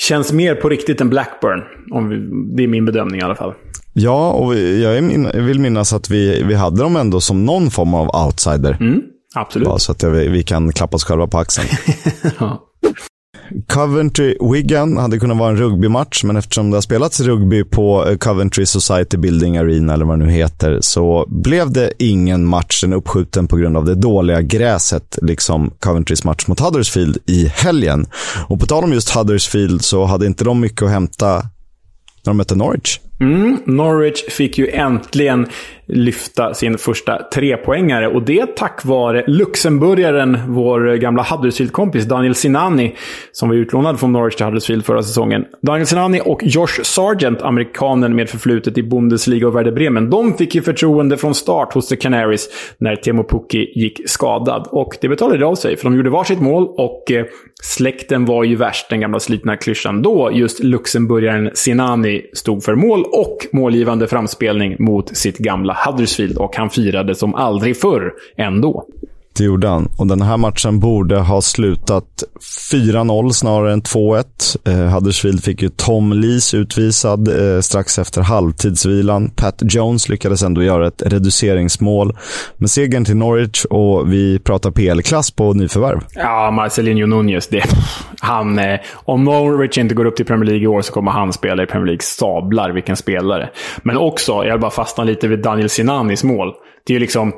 känns mer på riktigt än Blackburn. Om vi, det är min bedömning i alla fall. Ja, och jag, vill minnas att vi, vi hade dem ändå som någon form av outsider. Mm, absolut. Bara så att jag, vi kan klappa oss själva på axeln. [LAUGHS] ja. Coventry-Wigan hade kunnat vara en rugbymatch, men eftersom det har spelats rugby på eh, Coventry Society Building Arena, eller vad det nu heter, så blev det ingen match. Den uppskjuten på grund av det dåliga gräset, liksom Coventrys match mot Huddersfield i helgen. Och på tal om just Huddersfield så hade inte de mycket att hämta när de mötte Norwich. Mm, Norwich fick ju äntligen lyfta sin första trepoängare. Och det tack vare luxemburgaren, vår gamla Huddersfield-kompis Daniel Sinani, som var utlånad från Norwich till Huddersfield förra säsongen. Daniel Sinani och Josh Sargent, amerikanen med förflutet i Bundesliga och Werder Bremen, de fick ju förtroende från start hos The Canaries när Teemu Pukki gick skadad. Och det betalade av sig, för de gjorde varsitt mål och eh, släkten var ju värst, den gamla slitna klyschan. Då just luxemburgaren Sinani stod för mål och målgivande framspelning mot sitt gamla Huddersfield och han firade som aldrig förr ändå. Det gjorde han. Och den här matchen borde ha slutat 4-0 snarare än 2-1. Eh, Huddersfield fick ju Tom Lees utvisad eh, strax efter halvtidsvilan. Pat Jones lyckades ändå göra ett reduceringsmål. Med segern till Norwich och vi pratar PL-klass på nyförvärv. Ja, Marcelinho Nunez. Det, han, eh, om Norwich inte går upp till Premier League i år så kommer han spela i Premier League. Sablar vilken spelare. Men också, jag vill bara fastna lite vid Daniel Sinanis mål. Det är ju liksom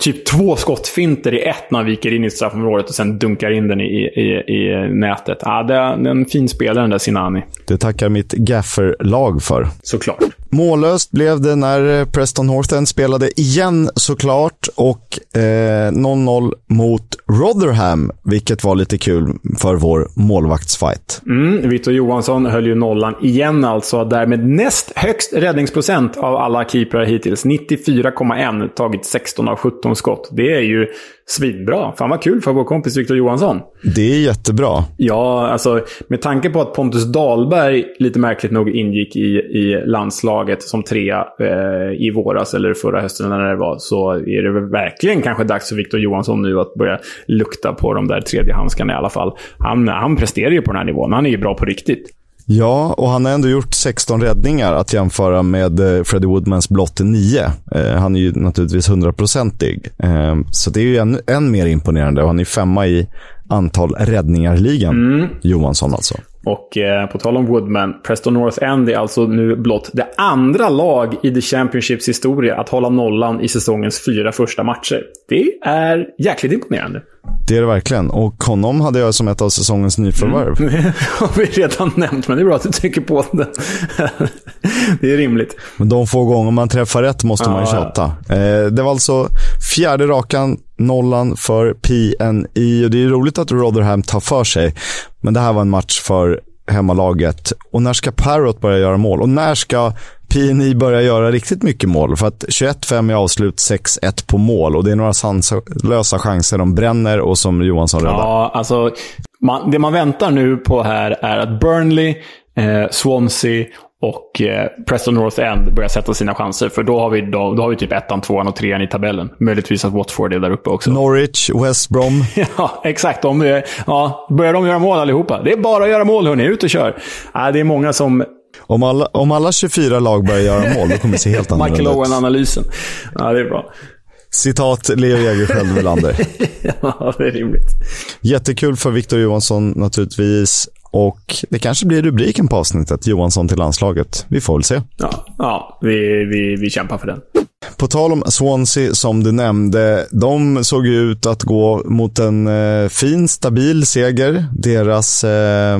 typ två skottfinter i ett när han viker in i straffområdet och sen dunkar in den i, i, i nätet. Ja, det är en fin spelare den där Sinani. Det tackar mitt gaffer-lag för. Såklart. Mållöst blev det när eh, Preston North End spelade igen såklart och eh, 0-0 mot Rotherham, vilket var lite kul för vår målvaktsfight. Mm, Victor Johansson höll ju nollan igen alltså. Därmed näst högst räddningsprocent av alla keeprar hittills. 94,1. Tagit 16 av 17 skott. Det är ju svinbra. Fan vad kul för vår kompis Victor Johansson. Det är jättebra. Ja, alltså med tanke på att Pontus Dahlberg lite märkligt nog ingick i, i landslaget som trea eh, i våras eller förra hösten när det var så är det verkligen kanske dags för Victor Johansson nu att börja lukta på de där tredjehandskarna i alla fall. Han, han presterar ju på den här nivån. Han är ju bra på riktigt. Ja, och han har ändå gjort 16 räddningar att jämföra med eh, Freddie Woodmans blott 9. Eh, han är ju naturligtvis hundraprocentig. Eh, så det är ju än, än mer imponerande och han är femma i antal räddningar-ligan. Mm. Johansson alltså. Och eh, på tal om Woodman, Preston North End är alltså nu blott det andra lag i The Championships historia att hålla nollan i säsongens fyra första matcher. Det är jäkligt imponerande. Det är det verkligen. Och honom hade jag som ett av säsongens nyförvärv. Mm. [LAUGHS] Det har vi redan nämnt, men det är bra att du trycker på det. [LAUGHS] det är rimligt. Men de få gånger man träffar rätt måste ah, man ju tjata. Ja. Eh, det var alltså fjärde rakan nollan för PNI. Och det är roligt att Rotherham tar för sig. Men det här var en match för hemmalaget. Och när ska Parrot börja göra mål? Och när ska PNI börja göra riktigt mycket mål? För att 21-5 i avslut, 6-1 på mål. Och det är några sanslösa chanser de bränner och som Johansson räddar. Ja, alltså man, det man väntar nu på här är att Burnley, eh, Swansea och eh, Preston North End börjar sätta sina chanser. För då har vi, då, då har vi typ ettan, tvåan och trean i tabellen. Möjligtvis att Watford är där uppe också. Norwich, West Brom. [LAUGHS] ja, exakt. De, ja, börjar de göra mål allihopa? Det är bara att göra mål, hörni. Ut och kör. Äh, det är många som... Om alla, om alla 24 lag börjar göra mål, då kommer det se helt [LAUGHS] annorlunda ut. Michael Owen-analysen. Ja, det är bra. Citat Leo Jägerskiöld Welander. [LAUGHS] ja, det är rimligt. Jättekul för Victor Johansson naturligtvis. Och det kanske blir rubriken på avsnittet, Johansson till landslaget. Vi får väl se. Ja, ja vi, vi, vi kämpar för den. På tal om Swansea, som du nämnde, de såg ut att gå mot en eh, fin, stabil seger. Deras, eh,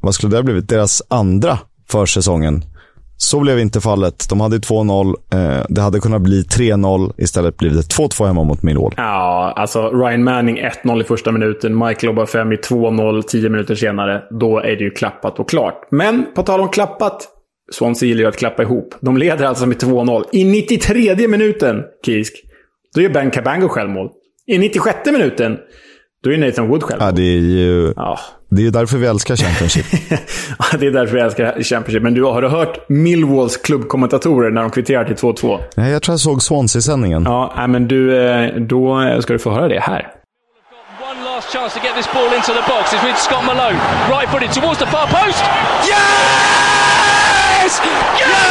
vad skulle det ha blivit, deras andra försäsongen. Så blev inte fallet. De hade 2-0. Eh, det hade kunnat bli 3-0. Istället blev det 2-2 hemma mot Millwall. Ja, alltså Ryan Manning 1-0 i första minuten. Michael Obafemi 2-0 10 minuter senare. Då är det ju klappat och klart. Men på tal om klappat. Swansea gillar ju att klappa ihop. De leder alltså med 2-0. I 93 minuten, Kisk, då gör Ben Cabango självmål. I 96 minuten, då är Nathan Wood självmål. Ja, det är ju Ja. Det är därför vi älskar Championship. [LAUGHS] Ja, det är därför jag älskar Championship. Men du, har du hört Millwalls klubbkommentatorer när de kvitterar till 2-2? Nej, jag tror jag såg Swansea-sändningen. Ja, men du, eh, då ska du få höra det här. One last chance to get this ball into the box. It's with Scott Malone. Right footed towards the far post. Yes! Yes!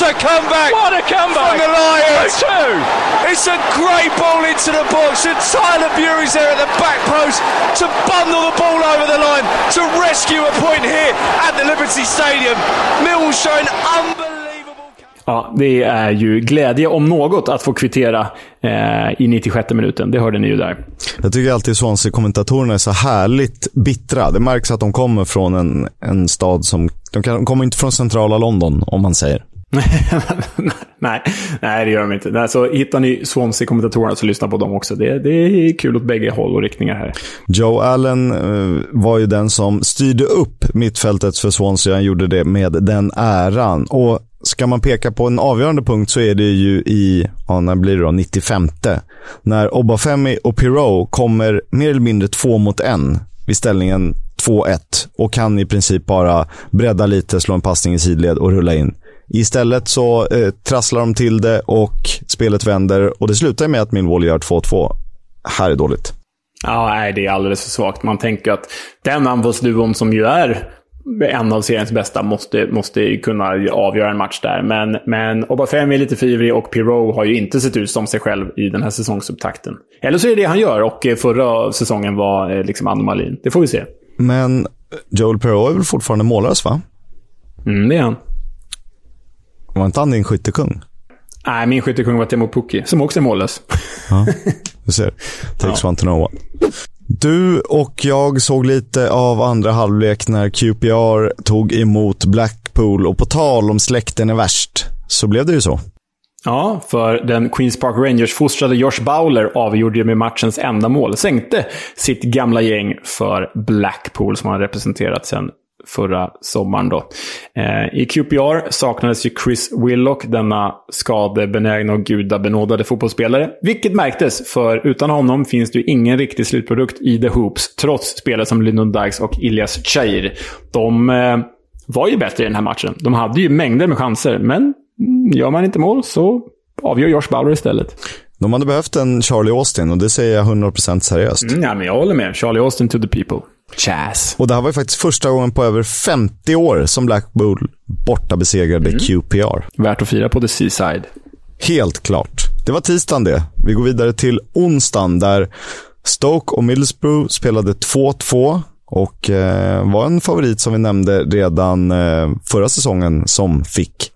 What a comeback What a comeback! from the Lions! 2 It's a great ball into the box, and Tyler Bury's there at the back post to bundle the ball over the line to rescue a point here at the Liberty Stadium. Millwall showing unbelievable. Ja, det är ju glädje om något att få kvittera eh, i 96 minuten. Det hörde ni ju där. Jag tycker alltid Swansea-kommentatorerna är så härligt bittra. Det märks att de kommer från en, en stad som... De, kan, de kommer inte från centrala London, om man säger. [LAUGHS] nej, nej, det gör de inte. Nej, så hittar ni Swansea-kommentatorerna så lyssna på dem också. Det, det är kul åt bägge håll och riktningar här. Joe Allen eh, var ju den som styrde upp mittfältet för Swansea. Han gjorde det med den äran. Och ska man peka på en avgörande punkt så är det ju i, ja, när blir det då, 95. När Obafemi och Pirou kommer mer eller mindre två mot en vid ställningen 2-1 och kan i princip bara bredda lite, slå en passning i sidled och rulla in. Istället så eh, trasslar de till det och spelet vänder och det slutar med att Millwall gör 2-2. Här är dåligt. Ja, nej, det är alldeles för svagt. Man tänker att den anfallsduon som ju är en av seriens bästa måste, måste kunna avgöra en match där. Men, men Obafemi är lite för ivrig och Pirou har ju inte sett ut som sig själv i den här säsongsupptakten. Eller så är det det han gör och eh, förra säsongen var eh, liksom anomalin. Det får vi se. Men Joel Perreault är väl fortfarande mållös, va? Mm, det är han. Var inte han din skyttekung? Nej, min skyttekung var Temo Pukki, som också är mållös. Ja, du ser. Takes one to know one. Du och jag såg lite av andra halvlek när QPR tog emot Blackpool och på tal om släkten är värst, så blev det ju så. Ja, för den Queens Park Rangers-fostrade Josh Bowler avgjorde ju med matchens enda mål. Sänkte sitt gamla gäng för Blackpool som han representerat sedan förra sommaren. Då. Eh, I QPR saknades ju Chris Willock, denna skadebenägna och gudabenådade fotbollsspelare. Vilket märktes, för utan honom finns det ju ingen riktig slutprodukt i The Hoops, trots spelare som Lyndon Dykes och Ilias Chair. De eh, var ju bättre i den här matchen. De hade ju mängder med chanser, men gör man inte mål så avgör Josh Bowler istället. De hade behövt en Charlie Austin och det säger jag 100% seriöst. Mm, ja, men jag håller med. Charlie Austin to the people. Chaz. Och det här var ju faktiskt första gången på över 50 år som Blackpool borta besegrade QPR. Värt att fira på the seaside. Helt klart. Det var tisdagen det. Vi går vidare till onsdagen där Stoke och Middlesbrough spelade 2-2 och eh, var en favorit som vi nämnde redan eh, förra säsongen som fick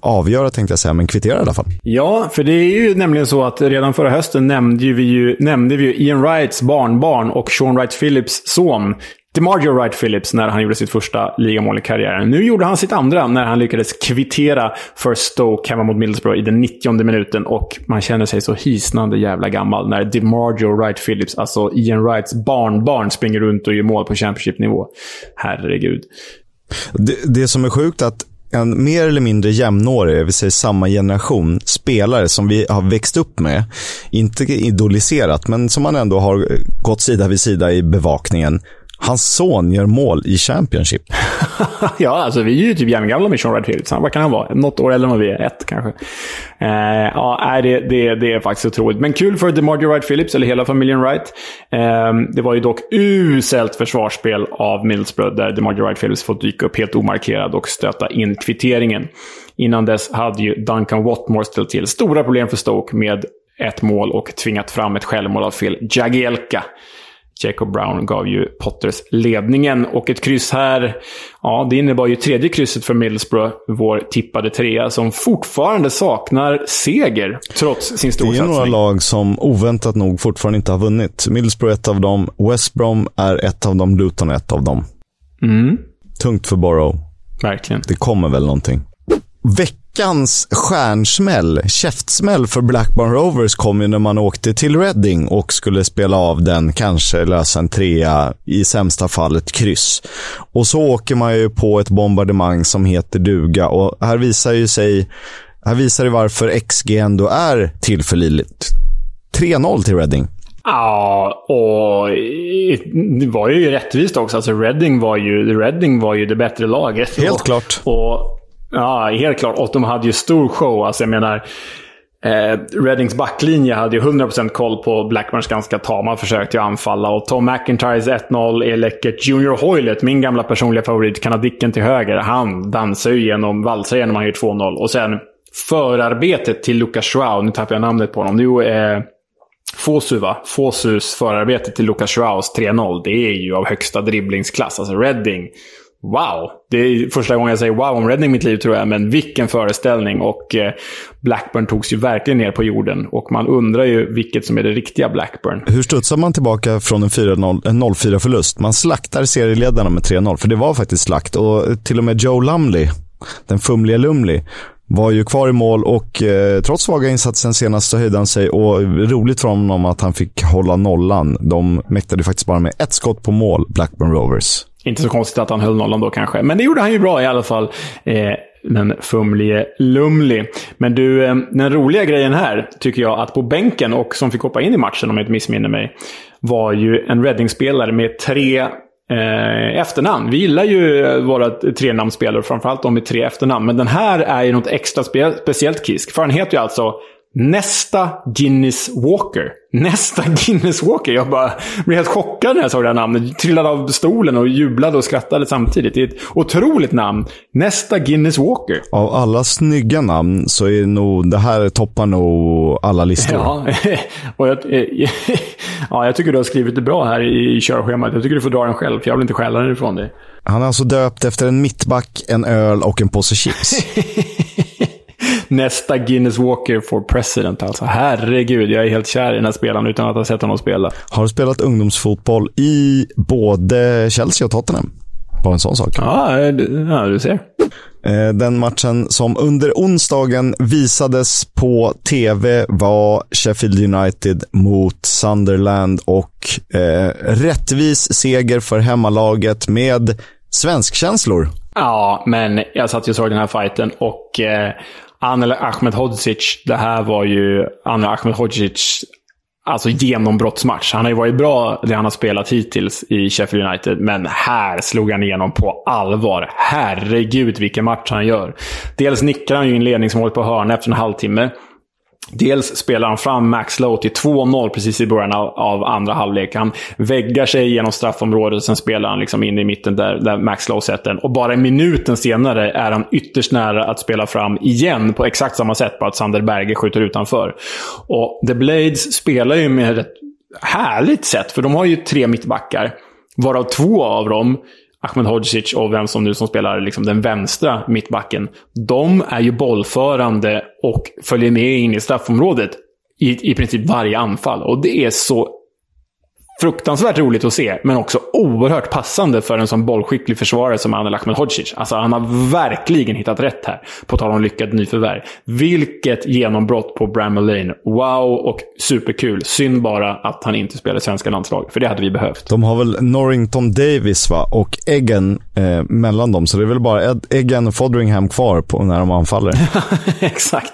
avgöra tänkte jag säga, men kvittera i alla fall. Ja, för det är ju nämligen så att redan förra hösten nämnde vi ju, nämnde vi ju Ian Wrights barnbarn och Sean Wright Phillips son. DeMarjo Wright Phillips när han gjorde sitt första ligamål i karriären. Nu gjorde han sitt andra när han lyckades kvittera för Stoke hemma mot Middlesbrough i den 90 minuten. Och man känner sig så hisnande jävla gammal när DeMarjo Wright Phillips, alltså Ian Wrights barnbarn, springer runt och gör mål på Championship-nivå. Herregud. Det, det som är sjukt att en mer eller mindre jämnårig, det vill säga samma generation, spelare som vi har växt upp med, inte idoliserat, men som man ändå har gått sida vid sida i bevakningen. Hans son gör mål i Championship. [LAUGHS] ja, alltså vi är ju typ jämngamla med Sean Wright Phillips. Vad kan han vara? Något år äldre än vad vi är. Ett kanske. Eh, ja, det, det, det är faktiskt otroligt. Men kul för DeMarge Wright Phillips, eller hela familjen Wright. Eh, det var ju dock uselt försvarsspel av Middlesbrough, där DeMarge Wright Phillips fått dyka upp helt omarkerad och stöta in kvitteringen. Innan dess hade ju Duncan Watmore ställt till stora problem för Stoke med ett mål och tvingat fram ett självmål av Phil Jagielka. Jacob Brown gav ju Potters ledningen. Och ett kryss här, ja, det innebar ju tredje krysset för Middlesbrough, vår tippade trea, som fortfarande saknar seger, trots sin storsatsning. Det är några lag som oväntat nog fortfarande inte har vunnit. Middlesbrough är ett av dem, West Brom är ett av dem, Luton är ett av dem. Mm. Tungt för Borough. Verkligen. Det kommer väl någonting. Veckans stjärnsmäll, käftsmäll för Blackburn Rovers kom ju när man åkte till Reading och skulle spela av den, kanske lösa en trea, i sämsta fall ett kryss. Och så åker man ju på ett bombardemang som heter duga och här visar ju sig, här visar det varför XG ändå är tillförlitligt. 3-0 till Reading. Ja, och det var ju rättvist också. Alltså Reading var ju, Reading var ju det bättre laget. Helt och, klart. Och Ja, helt klart. Och de hade ju stor show. Alltså jag menar, eh, Reddings backlinje hade ju 100% koll på Blackburns ganska tama försök till att anfalla. Och Tom McIntyres 1-0 är läckert. Junior Hoylet, min gamla personliga favorit, kanadicken till höger, han dansar ju genom, valsar genom, han gör 2-0. Och sen förarbetet till Lucas Schwau, nu tappar jag namnet på honom. Jo, eh, Fosu va? Fosus förarbete till Lucas Schwaus 3-0, det är ju av högsta dribblingsklass. Alltså Redding Wow! Det är första gången jag säger wow om Reading i mitt liv tror jag, men vilken föreställning. Och eh, Blackburn togs ju verkligen ner på jorden. Och man undrar ju vilket som är det riktiga Blackburn. Hur studsar man tillbaka från en, 0-4-förlust? Man slaktar serieledarna med 3-0, för det var faktiskt slakt. Och eh, till och med Joe Lumley, den fumliga Lumley, var ju kvar i mål och eh, trots svaga insatsen senast så höjde han sig och roligt för honom att han fick hålla nollan. De mäktade faktiskt bara med ett skott på mål, Blackburn Rovers. Inte så konstigt att han höll nollan då kanske. Men det gjorde han ju bra i alla fall. Eh, den fumlige Lumli. Men du, eh, den roliga grejen här tycker jag att på bänken och som fick hoppa in i matchen om jag inte missminner mig. Var ju en räddningsspelare med tre eh, efternamn. Vi gillar ju våra trenamnsspelare, framförallt de med tre efternamn. Men den här är ju något extra spe speciellt Kisk. För han heter ju alltså Nästa Guinness Walker. Nästa [LAUGHS] Guinness Walker. Jag bara blev helt chockad när jag såg det här namnet. Trillade av stolen och jublade och skrattade samtidigt. Det är ett otroligt namn. Nästa Guinness Walker. Av alla snygga namn så är nog det här toppar nog alla listor. Ja, [LAUGHS] och jag, [LAUGHS] ja, jag tycker du har skrivit det bra här i körschemat. Jag tycker du får dra den själv, för jag vill inte stjäla den ifrån dig. Han är alltså döpt efter en mittback, en öl och en påse chips. Nästa Guinness Walker for president alltså. Herregud, jag är helt kär i den här spelaren utan att ha sett honom spela. Har du spelat ungdomsfotboll i både Chelsea och Tottenham? Bara en sån sak. Ja, ja du ser. Eh, den matchen som under onsdagen visades på tv var Sheffield United mot Sunderland och eh, rättvis seger för hemmalaget med svenskkänslor. Ja, men jag satt ju och såg den här fighten och eh, Anel Ahmedhodzic, det här var ju Anel Ahmedhodzic alltså genombrottsmatch. Han har ju varit bra det han har spelat hittills i Sheffield United, men här slog han igenom på allvar. Herregud vilken match han gör. Dels nickar han ju in ledningsmålet på hörna efter en halvtimme. Dels spelar han fram Max Lowe till 2-0 precis i början av, av, andra halvlek. Han väggar sig genom straffområdet, och sen spelar han liksom in i mitten där, där Max Lowe sätter den. Och bara minuten senare är han ytterst nära att spela fram igen på exakt samma sätt, bara att Sander Berge skjuter utanför. Och The Blades spelar ju med ett härligt sätt, för de har ju tre mittbackar. Varav två av dem Ahmed Hodzic och vem som nu som spelar liksom den vänstra mittbacken. De är ju bollförande och följer med in i straffområdet i, i princip varje anfall. Och det är så fruktansvärt roligt att se, men också oerhört passande för en sån bollskicklig försvarare som Anel Ahmedhodzic. Alltså, han har verkligen hittat rätt här, på tal om lyckad nyförvärv. Vilket genombrott på Bramall Lane. Wow och superkul. Synd bara att han inte spelar svenska landslaget, för det hade vi behövt. De har väl Norrington Davis va? och Eggen eh, mellan dem, så det är väl bara Eggen och Fodringham kvar på när de anfaller. [LAUGHS] Exakt.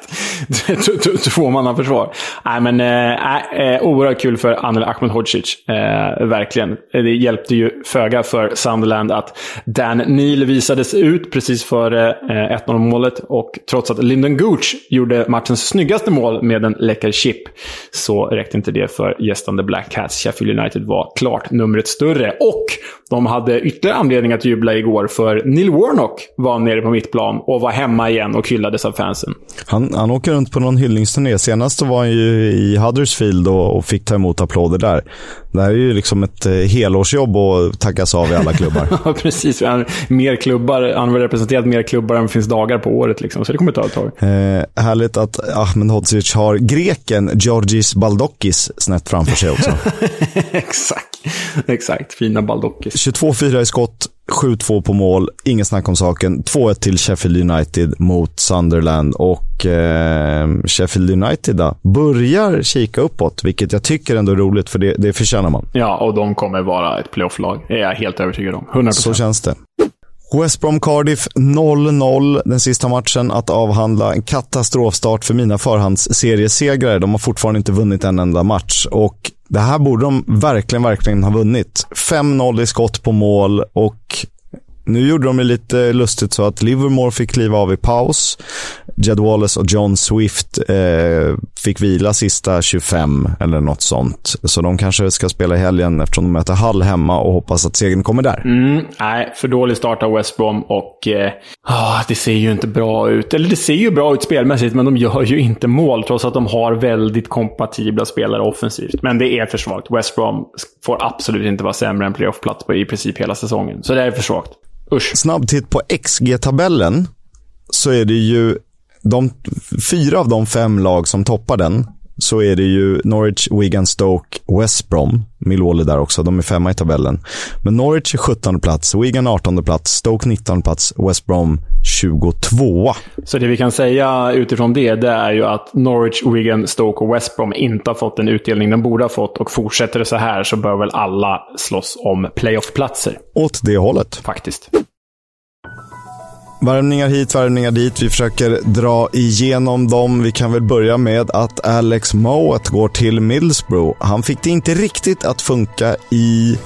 [LAUGHS] Två man försvar. Nej, men eh, eh, oerhört kul för Anel Ahmedhodzic. Eh, verkligen. Det hjälpte ju föga för Sunderland att Dan Neil visades ut precis före eh, 1-0 målet. Och trots att Lyndon Gooch gjorde matchens snyggaste mål med en läcker chip så räckte inte det för gästande Black Cats. Sheffield United var klart numret större. Och de hade ytterligare anledning att jubla igår för Neil Warnock var nere på mittplan och var hemma igen och hyllades av fansen. Han, han åker runt på någon hyllningsturné. Senast var han ju i Huddersfield och, och fick ta emot applåder där. Det här är ju liksom ett eh, helårsjobb att tackas av i alla klubbar. [LAUGHS] Ja, precis. Han, mer klubbar, han har representerat mer klubbar än det finns dagar på året. Liksom, så det kommer ta ett tag. Eh, härligt att Ahmed Hodzic har greken Georgis Baldokis snett framför sig också. [LAUGHS] exakt. [LAUGHS] Exakt. Fina Baldokis. 22-4 i skott, 7-2 på mål, ingen snack om saken. 2-1 till Sheffield United mot Sunderland och eh, Sheffield United då, börjar kika uppåt, vilket jag tycker ändå är roligt, för det, det förtjänar man. Ja, och de kommer vara ett playoff-lag. Det är jag helt övertygad om. 100%. Så känns det. West Brom Cardiff 0-0 den sista matchen att avhandla. En katastrofstart för mina förhandsseriesegrare. De har fortfarande inte vunnit en enda match och det här borde de verkligen, verkligen ha vunnit. 5-0 i skott på mål och nu gjorde de det lite lustigt så att Livermore fick kliva av i paus. Jed Wallace och John Swift eh, fick vila sista 25 eller något sånt. Så de kanske ska spela i helgen eftersom de möter Hall hemma och hoppas att segern kommer där. Mm, nej, för dålig start av West Brom och eh, ah, det ser ju inte bra ut. Eller det ser ju bra ut spelmässigt, men de gör ju inte mål trots att de har väldigt kompatibla spelare offensivt. Men det är för svagt. West Brom får absolut inte vara sämre än playoff-plats på i princip hela säsongen. Så det är för svagt. Usch. Snabb titt på XG-tabellen så är det ju de fyra av de fem lag som toppar den så är det ju Norwich, Wigan, Stoke, West Brom. Millwall där också, de är femma i tabellen. Men Norwich är 17 plats, Wigan 18 plats, Stoke 19 plats, West Brom 22. Så det vi kan säga utifrån det, det är ju att Norwich, Wigan, Stoke och West Brom inte har fått den utdelning de borde ha fått. Och fortsätter det så här så bör väl alla slåss om playoff-platser. Åt det hållet. Faktiskt. Värvningar hit, värvningar dit. Vi försöker dra igenom dem. Vi kan väl börja med att Alex Mowat går till Middlesbrough. Han fick det inte riktigt att funka i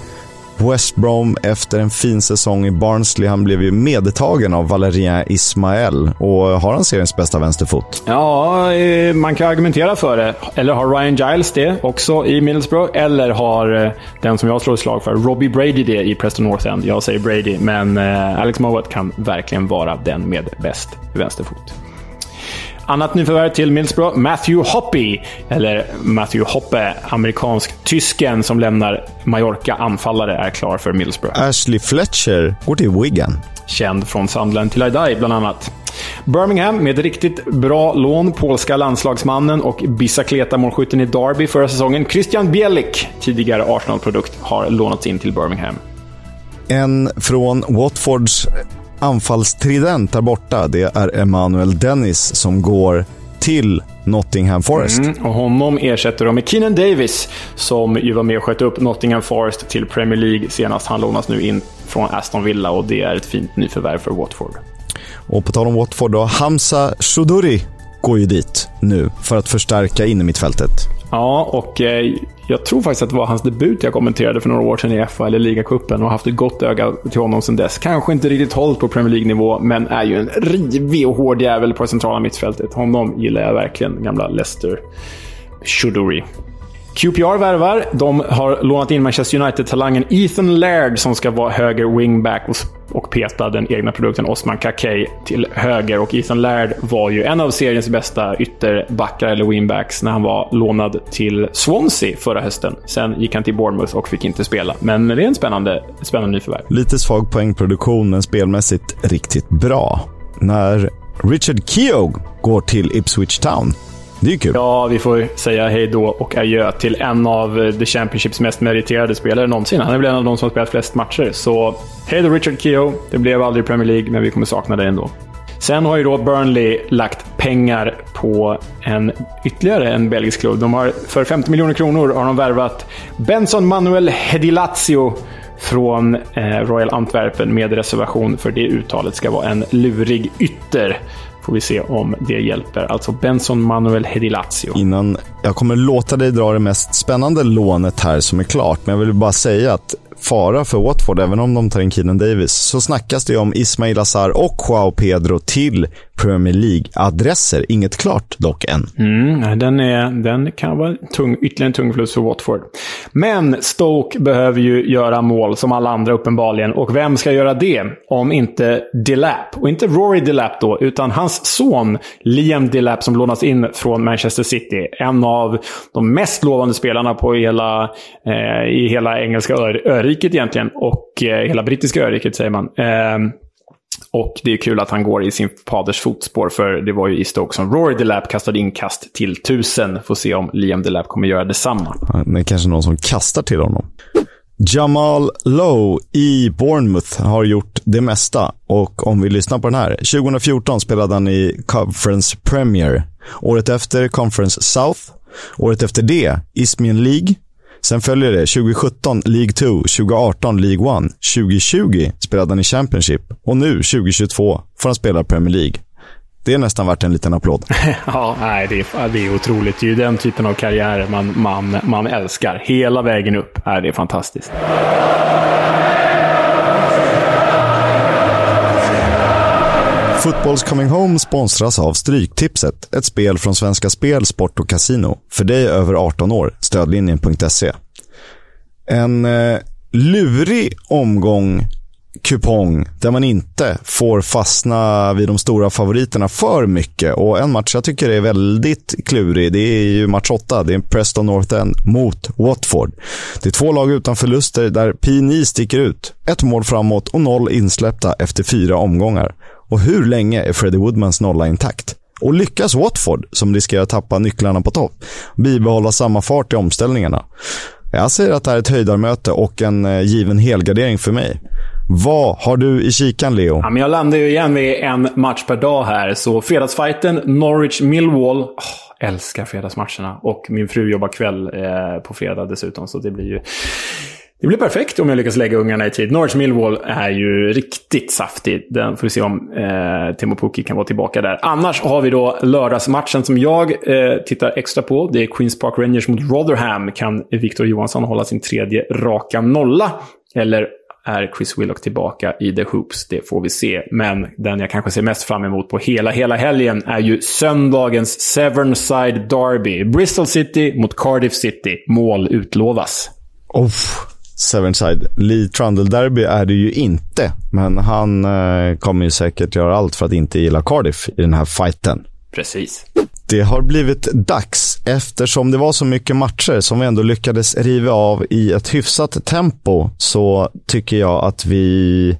West Brom efter en fin säsong i Barnsley. Han blev ju medtagen av Valerien Ismael och har han seriens bästa vänsterfot? Ja, eh, man kan argumentera för det. Eller har Ryan Giles det också i Middlesbrough? Eller har eh, den som jag slår ett slag för, Robbie Brady det i Preston North End? Jag säger Brady, men eh, Alex Mowat kan verkligen vara den med bäst vänsterfot. Annat nyförvärv till Middlesbrough, Matthew Hoppy, eller Matthew Hoppe, amerikansk-tysken som lämnar Mallorca. Anfallare är klar för Middlesbrough. Ashley Fletcher går till Wigan. Känd från Sunderland till I bland annat. Birmingham med riktigt bra lån. Polska landslagsmannen och Bicicleta-målskytten i Derby förra säsongen. Christian Bielik, tidigare Arsenal-produkt, har lånats in till Birmingham. En från Watfords anfallstrident där borta, det är Emmanuel Dennis som går till Nottingham Forest. Mm, och honom ersätter de med Keenan Davis, som ju var med och sköt upp Nottingham Forest till Premier League senast. Han lånas nu in från Aston Villa och det är ett fint nyförvärv för Watford. Och på tal om Watford då, Hamza Shuduri går ju dit nu för att förstärka in i mittfältet. Ja, och eh, jag tror faktiskt att det var hans debut jag kommenterade för några år sedan i FA eller ligacupen och haft ett gott öga till honom sedan dess. Kanske inte riktigt hållit på Premier League-nivå, men är ju en rivig och hård jävel på det centrala mittfältet. Honom gillar jag verkligen, gamla Leicester. Shuduri. QPR värvar. De har lånat in Manchester United-talangen Ethan Laird som ska vara höger wingback och, peta den egna produkten Osman Kakay till höger. Och Ethan Laird var ju en av seriens bästa ytterbackar eller wingbacks när han var lånad till Swansea förra hösten. Sen gick han till Bournemouth och fick inte spela. Men det är en spännande, spännande nyförvärv. Lite svag poängproduktion, men spelmässigt riktigt bra. När Richard Keogh går till Ipswich Town det är kul. Ja, vi får säga hej då och adjö till en av eh, The Championships mest meriterade spelare någonsin. Han är väl en av de som har spelat flest matcher. Så hej då Richard Keogh. Det blev aldrig Premier League, men vi kommer sakna dig ändå. Sen har ju då Burnley lagt pengar på en, ytterligare en belgisk klubb. De har, för 50 miljoner kronor har de värvat Benson Manuel Hedilazio från eh, Royal Antwerpen med reservation för det uttalet ska vara en lurig ytter Får vi se om det hjälper. Alltså Benson Manuel Hedilazio. Innan jag kommer låta dig dra det mest spännande lånet här som är klart, men jag vill bara säga att fara för Watford, även om de tar in Keenan Davis, så snackas det om Ismail Azar och Joao Pedro till Premier League-adresser. Inget klart dock än. Mm, den, är, den kan vara tung, ytterligare en tung förlust för Watford. Men Stoke behöver ju göra mål, som alla andra uppenbarligen. Och vem ska göra det? Om inte Delap. Och inte Rory Delap då, utan hans son Liam Delap som lånas in från Manchester City. En av de mest lovande spelarna på hela, eh, i hela engelska öriket egentligen. Och eh, hela brittiska öriket säger man. Eh, och det är kul att han går i sin faders fotspår, för det var ju i Stoke som Rory Delap kastade inkast till tusen. Får se om Liam Delap kommer göra detsamma. Det är kanske någon som kastar till honom. Jamal Lowe i Bournemouth har gjort det mesta och om vi lyssnar på den här. 2014 spelade han i Conference Premier. Året efter Conference South. Året efter det Ismian League. Sen följer det 2017 League 2, 2018 League 1, 2020 spelade han i Championship och nu 2022 får han spela Premier League. Det är nästan värt en liten applåd. [LAUGHS] ja, nej, det, är, det är otroligt. Det är ju den typen av karriär man, man, man älskar. Hela vägen upp. Nej, det är fantastiskt. Fotbolls Coming Home sponsras av Stryktipset, ett spel från Svenska Spel, Sport och Casino. För dig över 18 år, stödlinjen.se. En eh, lurig omgång kupong där man inte får fastna vid de stora favoriterna för mycket. Och en match jag tycker är väldigt klurig, det är ju match 8. Det är Preston North End mot Watford. Det är två lag utan förluster där P9 sticker ut. Ett mål framåt och noll insläppta efter fyra omgångar. Och hur länge är Freddie Woodmans nolla intakt? Och lyckas Watford, som riskerar att tappa nycklarna på topp, bibehålla samma fart i omställningarna? Jag säger att det här är ett höjdarmöte och en eh, given helgardering för mig. Vad har du i kikan, Leo? Ja, men jag landar ju igen vid en match per dag här. Så fredagsfighten, Norwich-Millwall. Oh, älskar fredagsmatcherna. Och min fru jobbar kväll eh, på fredag dessutom, så det blir ju det blir perfekt om jag lyckas lägga ungarna i tid. Norwich Millwall är ju riktigt saftig. Den får vi se om eh, Timo Pukki kan vara tillbaka där. Annars har vi då lördagsmatchen som jag eh, tittar extra på. Det är Queens Park Rangers mot Rotherham. Kan Victor Johansson hålla sin tredje raka nolla? Eller är Chris Willock tillbaka i The Hoops? Det får vi se. Men den jag kanske ser mest fram emot på hela, hela helgen är ju söndagens Severnside Derby. Bristol City mot Cardiff City. Mål utlovas. Oh. Severnside. Lee Trundle-derby är det ju inte, men han eh, kommer ju säkert göra allt för att inte gilla Cardiff i den här fighten. Precis. Det har blivit dags eftersom det var så mycket matcher som vi ändå lyckades riva av i ett hyfsat tempo så tycker jag att vi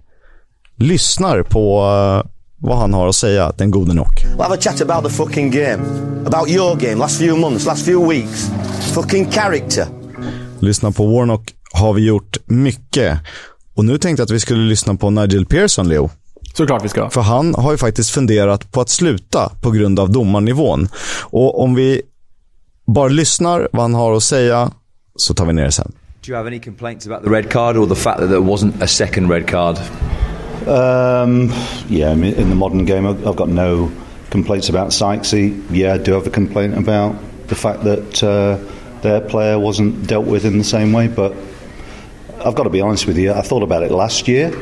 lyssnar på uh, vad han har att säga, den gode Nock. We'll have a chat about the fucking game. About your game, last few months, last few weeks. Fucking character. Lyssna på Warnock har vi gjort mycket. Och nu tänkte jag att vi skulle lyssna på Nigel Pearson, Leo. Såklart vi ska. För han har ju faktiskt funderat på att sluta på grund av domarnivån. Och om vi bara lyssnar vad han har att säga så tar vi ner det sen. Do you have any complaints about the red card or the fact that there wasn't a second red card? Um, yeah, in the modern game, I've got no complaints about Sykesy. Yeah, I do have a complaint about the fact that uh, their player wasn't dealt with in the same way, but I've got to be honest with you, I thought about it last year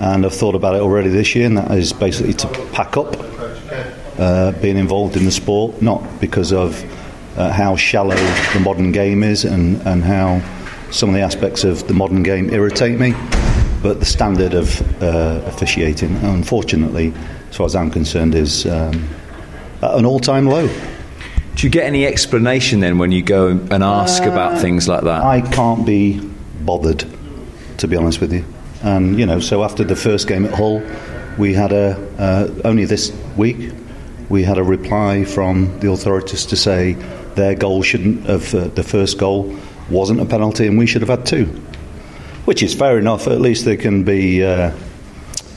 and I've thought about it already this year, and that is basically to pack up uh, being involved in the sport, not because of uh, how shallow the modern game is and, and how some of the aspects of the modern game irritate me, but the standard of uh, officiating, unfortunately, as far as I'm concerned, is um, at an all time low. Do you get any explanation then when you go and ask about things like that? I can't be bothered to be honest with you. And you know, so after the first game at Hull, we had a uh, only this week we had a reply from the authorities to say their goal shouldn't have uh, the first goal wasn't a penalty and we should have had two, which is fair enough. At least they can be uh,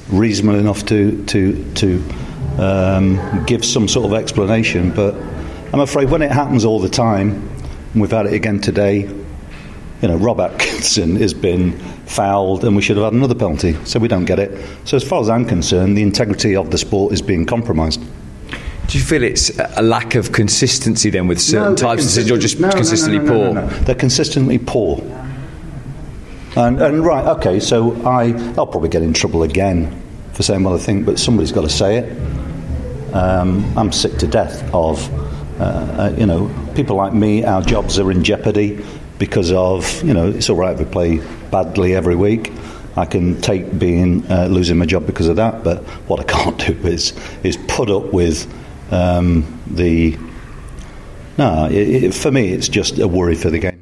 reasonable enough to to to um, give some sort of explanation. But I'm afraid when it happens all the time, and we've had it again today, you know, Rob Atkinson has been fouled and we should have had another penalty. So we don't get it. So as far as I'm concerned, the integrity of the sport is being compromised. Do you feel it's a lack of consistency then with certain types of decisions, or just no, no, no, consistently no, no, poor? no, no. They're consistently poor. And, and right, okay, so I, I'll probably get in trouble again for saying what I think, but somebody's got to say it. Um, I'm sick to death of, uh, uh, you know, people like me, our jobs are in jeopardy because of, you know, it's all right if we play badly every week. I can take being uh, losing my job because of that, but what I [LAUGHS] can't do is is put up with um, the. No, it, it, for me, it's just a worry for the game.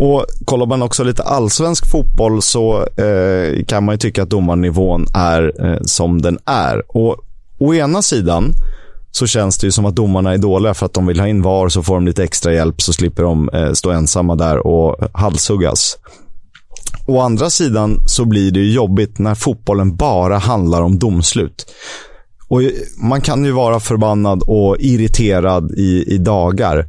Och kollar man också lite allsvensk fotboll så eh, kan man ju tycka att domarnivån är eh, som den är. Och å ena sidan så känns det ju som att domarna är dåliga för att de vill ha in VAR så får de lite extra hjälp så slipper de eh, stå ensamma där och halshuggas. Å andra sidan så blir det ju jobbigt när fotbollen bara handlar om domslut. Och man kan ju vara förbannad och irriterad i, i dagar.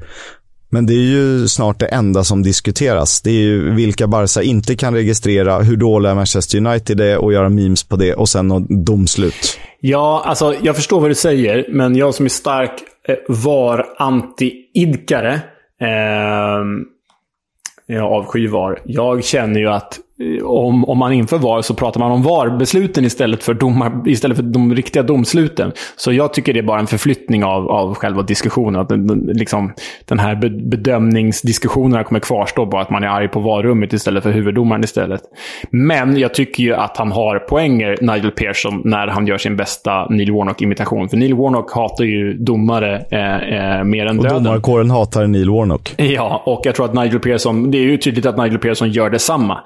Men det är ju snart det enda som diskuteras. Det är ju vilka Barca inte kan registrera, hur dåliga Manchester United är och göra memes på det och sen något domslut. Ja, alltså jag förstår vad du säger, men jag som är stark eh, VAR-anti-idkare, eh, jag avskyr VAR. Jag känner ju att om, om man inför VAR så pratar man om VAR-besluten istället för, domar, istället för de riktiga domsluten. Så jag tycker det är bara en förflyttning av, av själva diskussionen. Att den, den, liksom, den här bedömningsdiskussionerna kommer kvarstå, bara att man är arg på VAR-rummet istället för huvuddomaren istället. Men jag tycker ju att han har poänger, Nigel Pearson, när han gör sin bästa Neil Warnock-imitation. För Neil Warnock hatar ju domare eh, eh, mer än och döden. Och domarkåren hatar Neil Warnock. Ja, och jag tror att Nigel Pearson, det är ju tydligt att Nigel Pearson gör detsamma.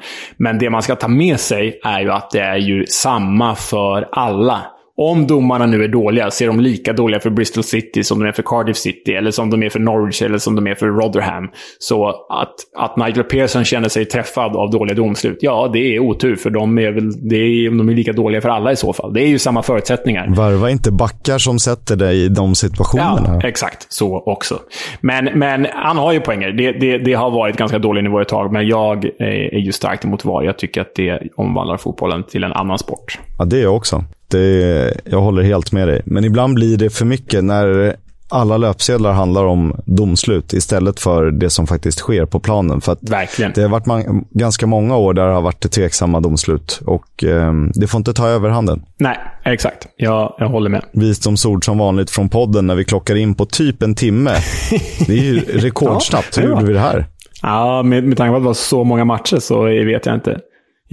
Men det man ska ta med sig är ju att det är ju samma för alla. Om domarna nu är dåliga, ser de lika dåliga för Bristol City som de är för Cardiff City, eller som de är för Norwich, eller som de är för Rotherham. Så att, att Nigel Pearson känner sig träffad av dåliga domslut, ja, det är otur. För de är väl det är, de är lika dåliga för alla i så fall. Det är ju samma förutsättningar. Varva inte backar som sätter dig i de situationerna. Ja, exakt. Så också. Men, men han har ju poänger. Det, det, det har varit ganska dålig nivå ett tag, men jag är ju starkt emot VAR. Jag tycker att det omvandlar fotbollen till en annan sport. Ja, det är jag också. Det, jag håller helt med dig. Men ibland blir det för mycket när alla löpsedlar handlar om domslut istället för det som faktiskt sker på planen. För Verkligen. Det har varit man, ganska många år där det har varit tveksamma domslut och eh, det får inte ta överhanden. Nej, exakt. Jag, jag håller med. Visdomsord som vanligt från podden när vi klockar in på typ en timme. [LAUGHS] Det är ju rekordsnabbt. Hur gjorde vi det här? Ja, med, med tanke på att det var så många matcher så vet jag inte.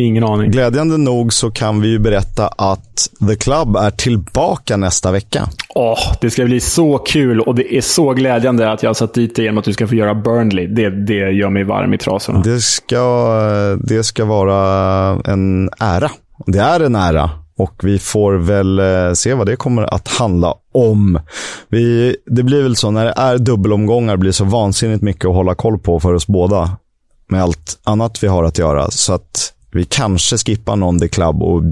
Ingen aning. Glädjande nog så kan vi ju berätta att The Club är tillbaka nästa vecka. Åh, oh, det ska bli så kul och det är så glädjande att jag har satt dit dig genom att du ska få göra Burnley. Det, det gör mig varm i trasorna. Det ska, det ska vara en ära. Det är en ära. Och vi får väl se vad det kommer att handla om. Vi, det blir väl så när det är dubbelomgångar blir det så vansinnigt mycket att hålla koll på för oss båda. Med allt annat vi har att göra. Så att vi kanske skippar någon The Club och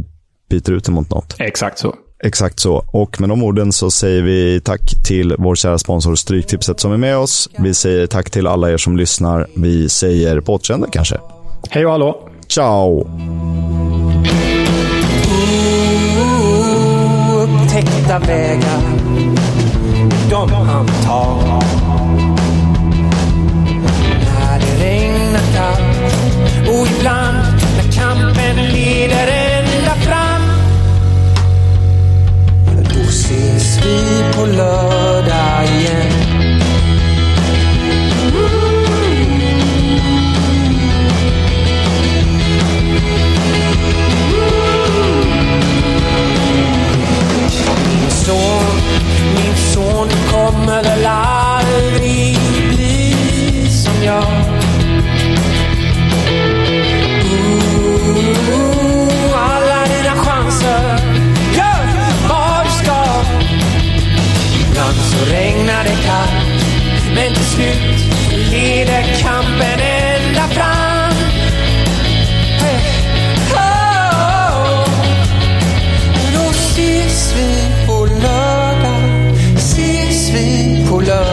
byter ut det mot något. Exakt så. Exakt så. Och med de orden så säger vi tack till vår kära sponsor Stryktipset som är med oss. Vi säger tack till alla er som lyssnar. Vi säger på återseende kanske. Hej och hallå. Ciao. Upptäckta vägar, de han tar. Vi på lördag igen. så regnar det kallt. Men till slut leder kampen ända fram. Hey. Oh, Då ses vi på lördag, ses vi på lördag.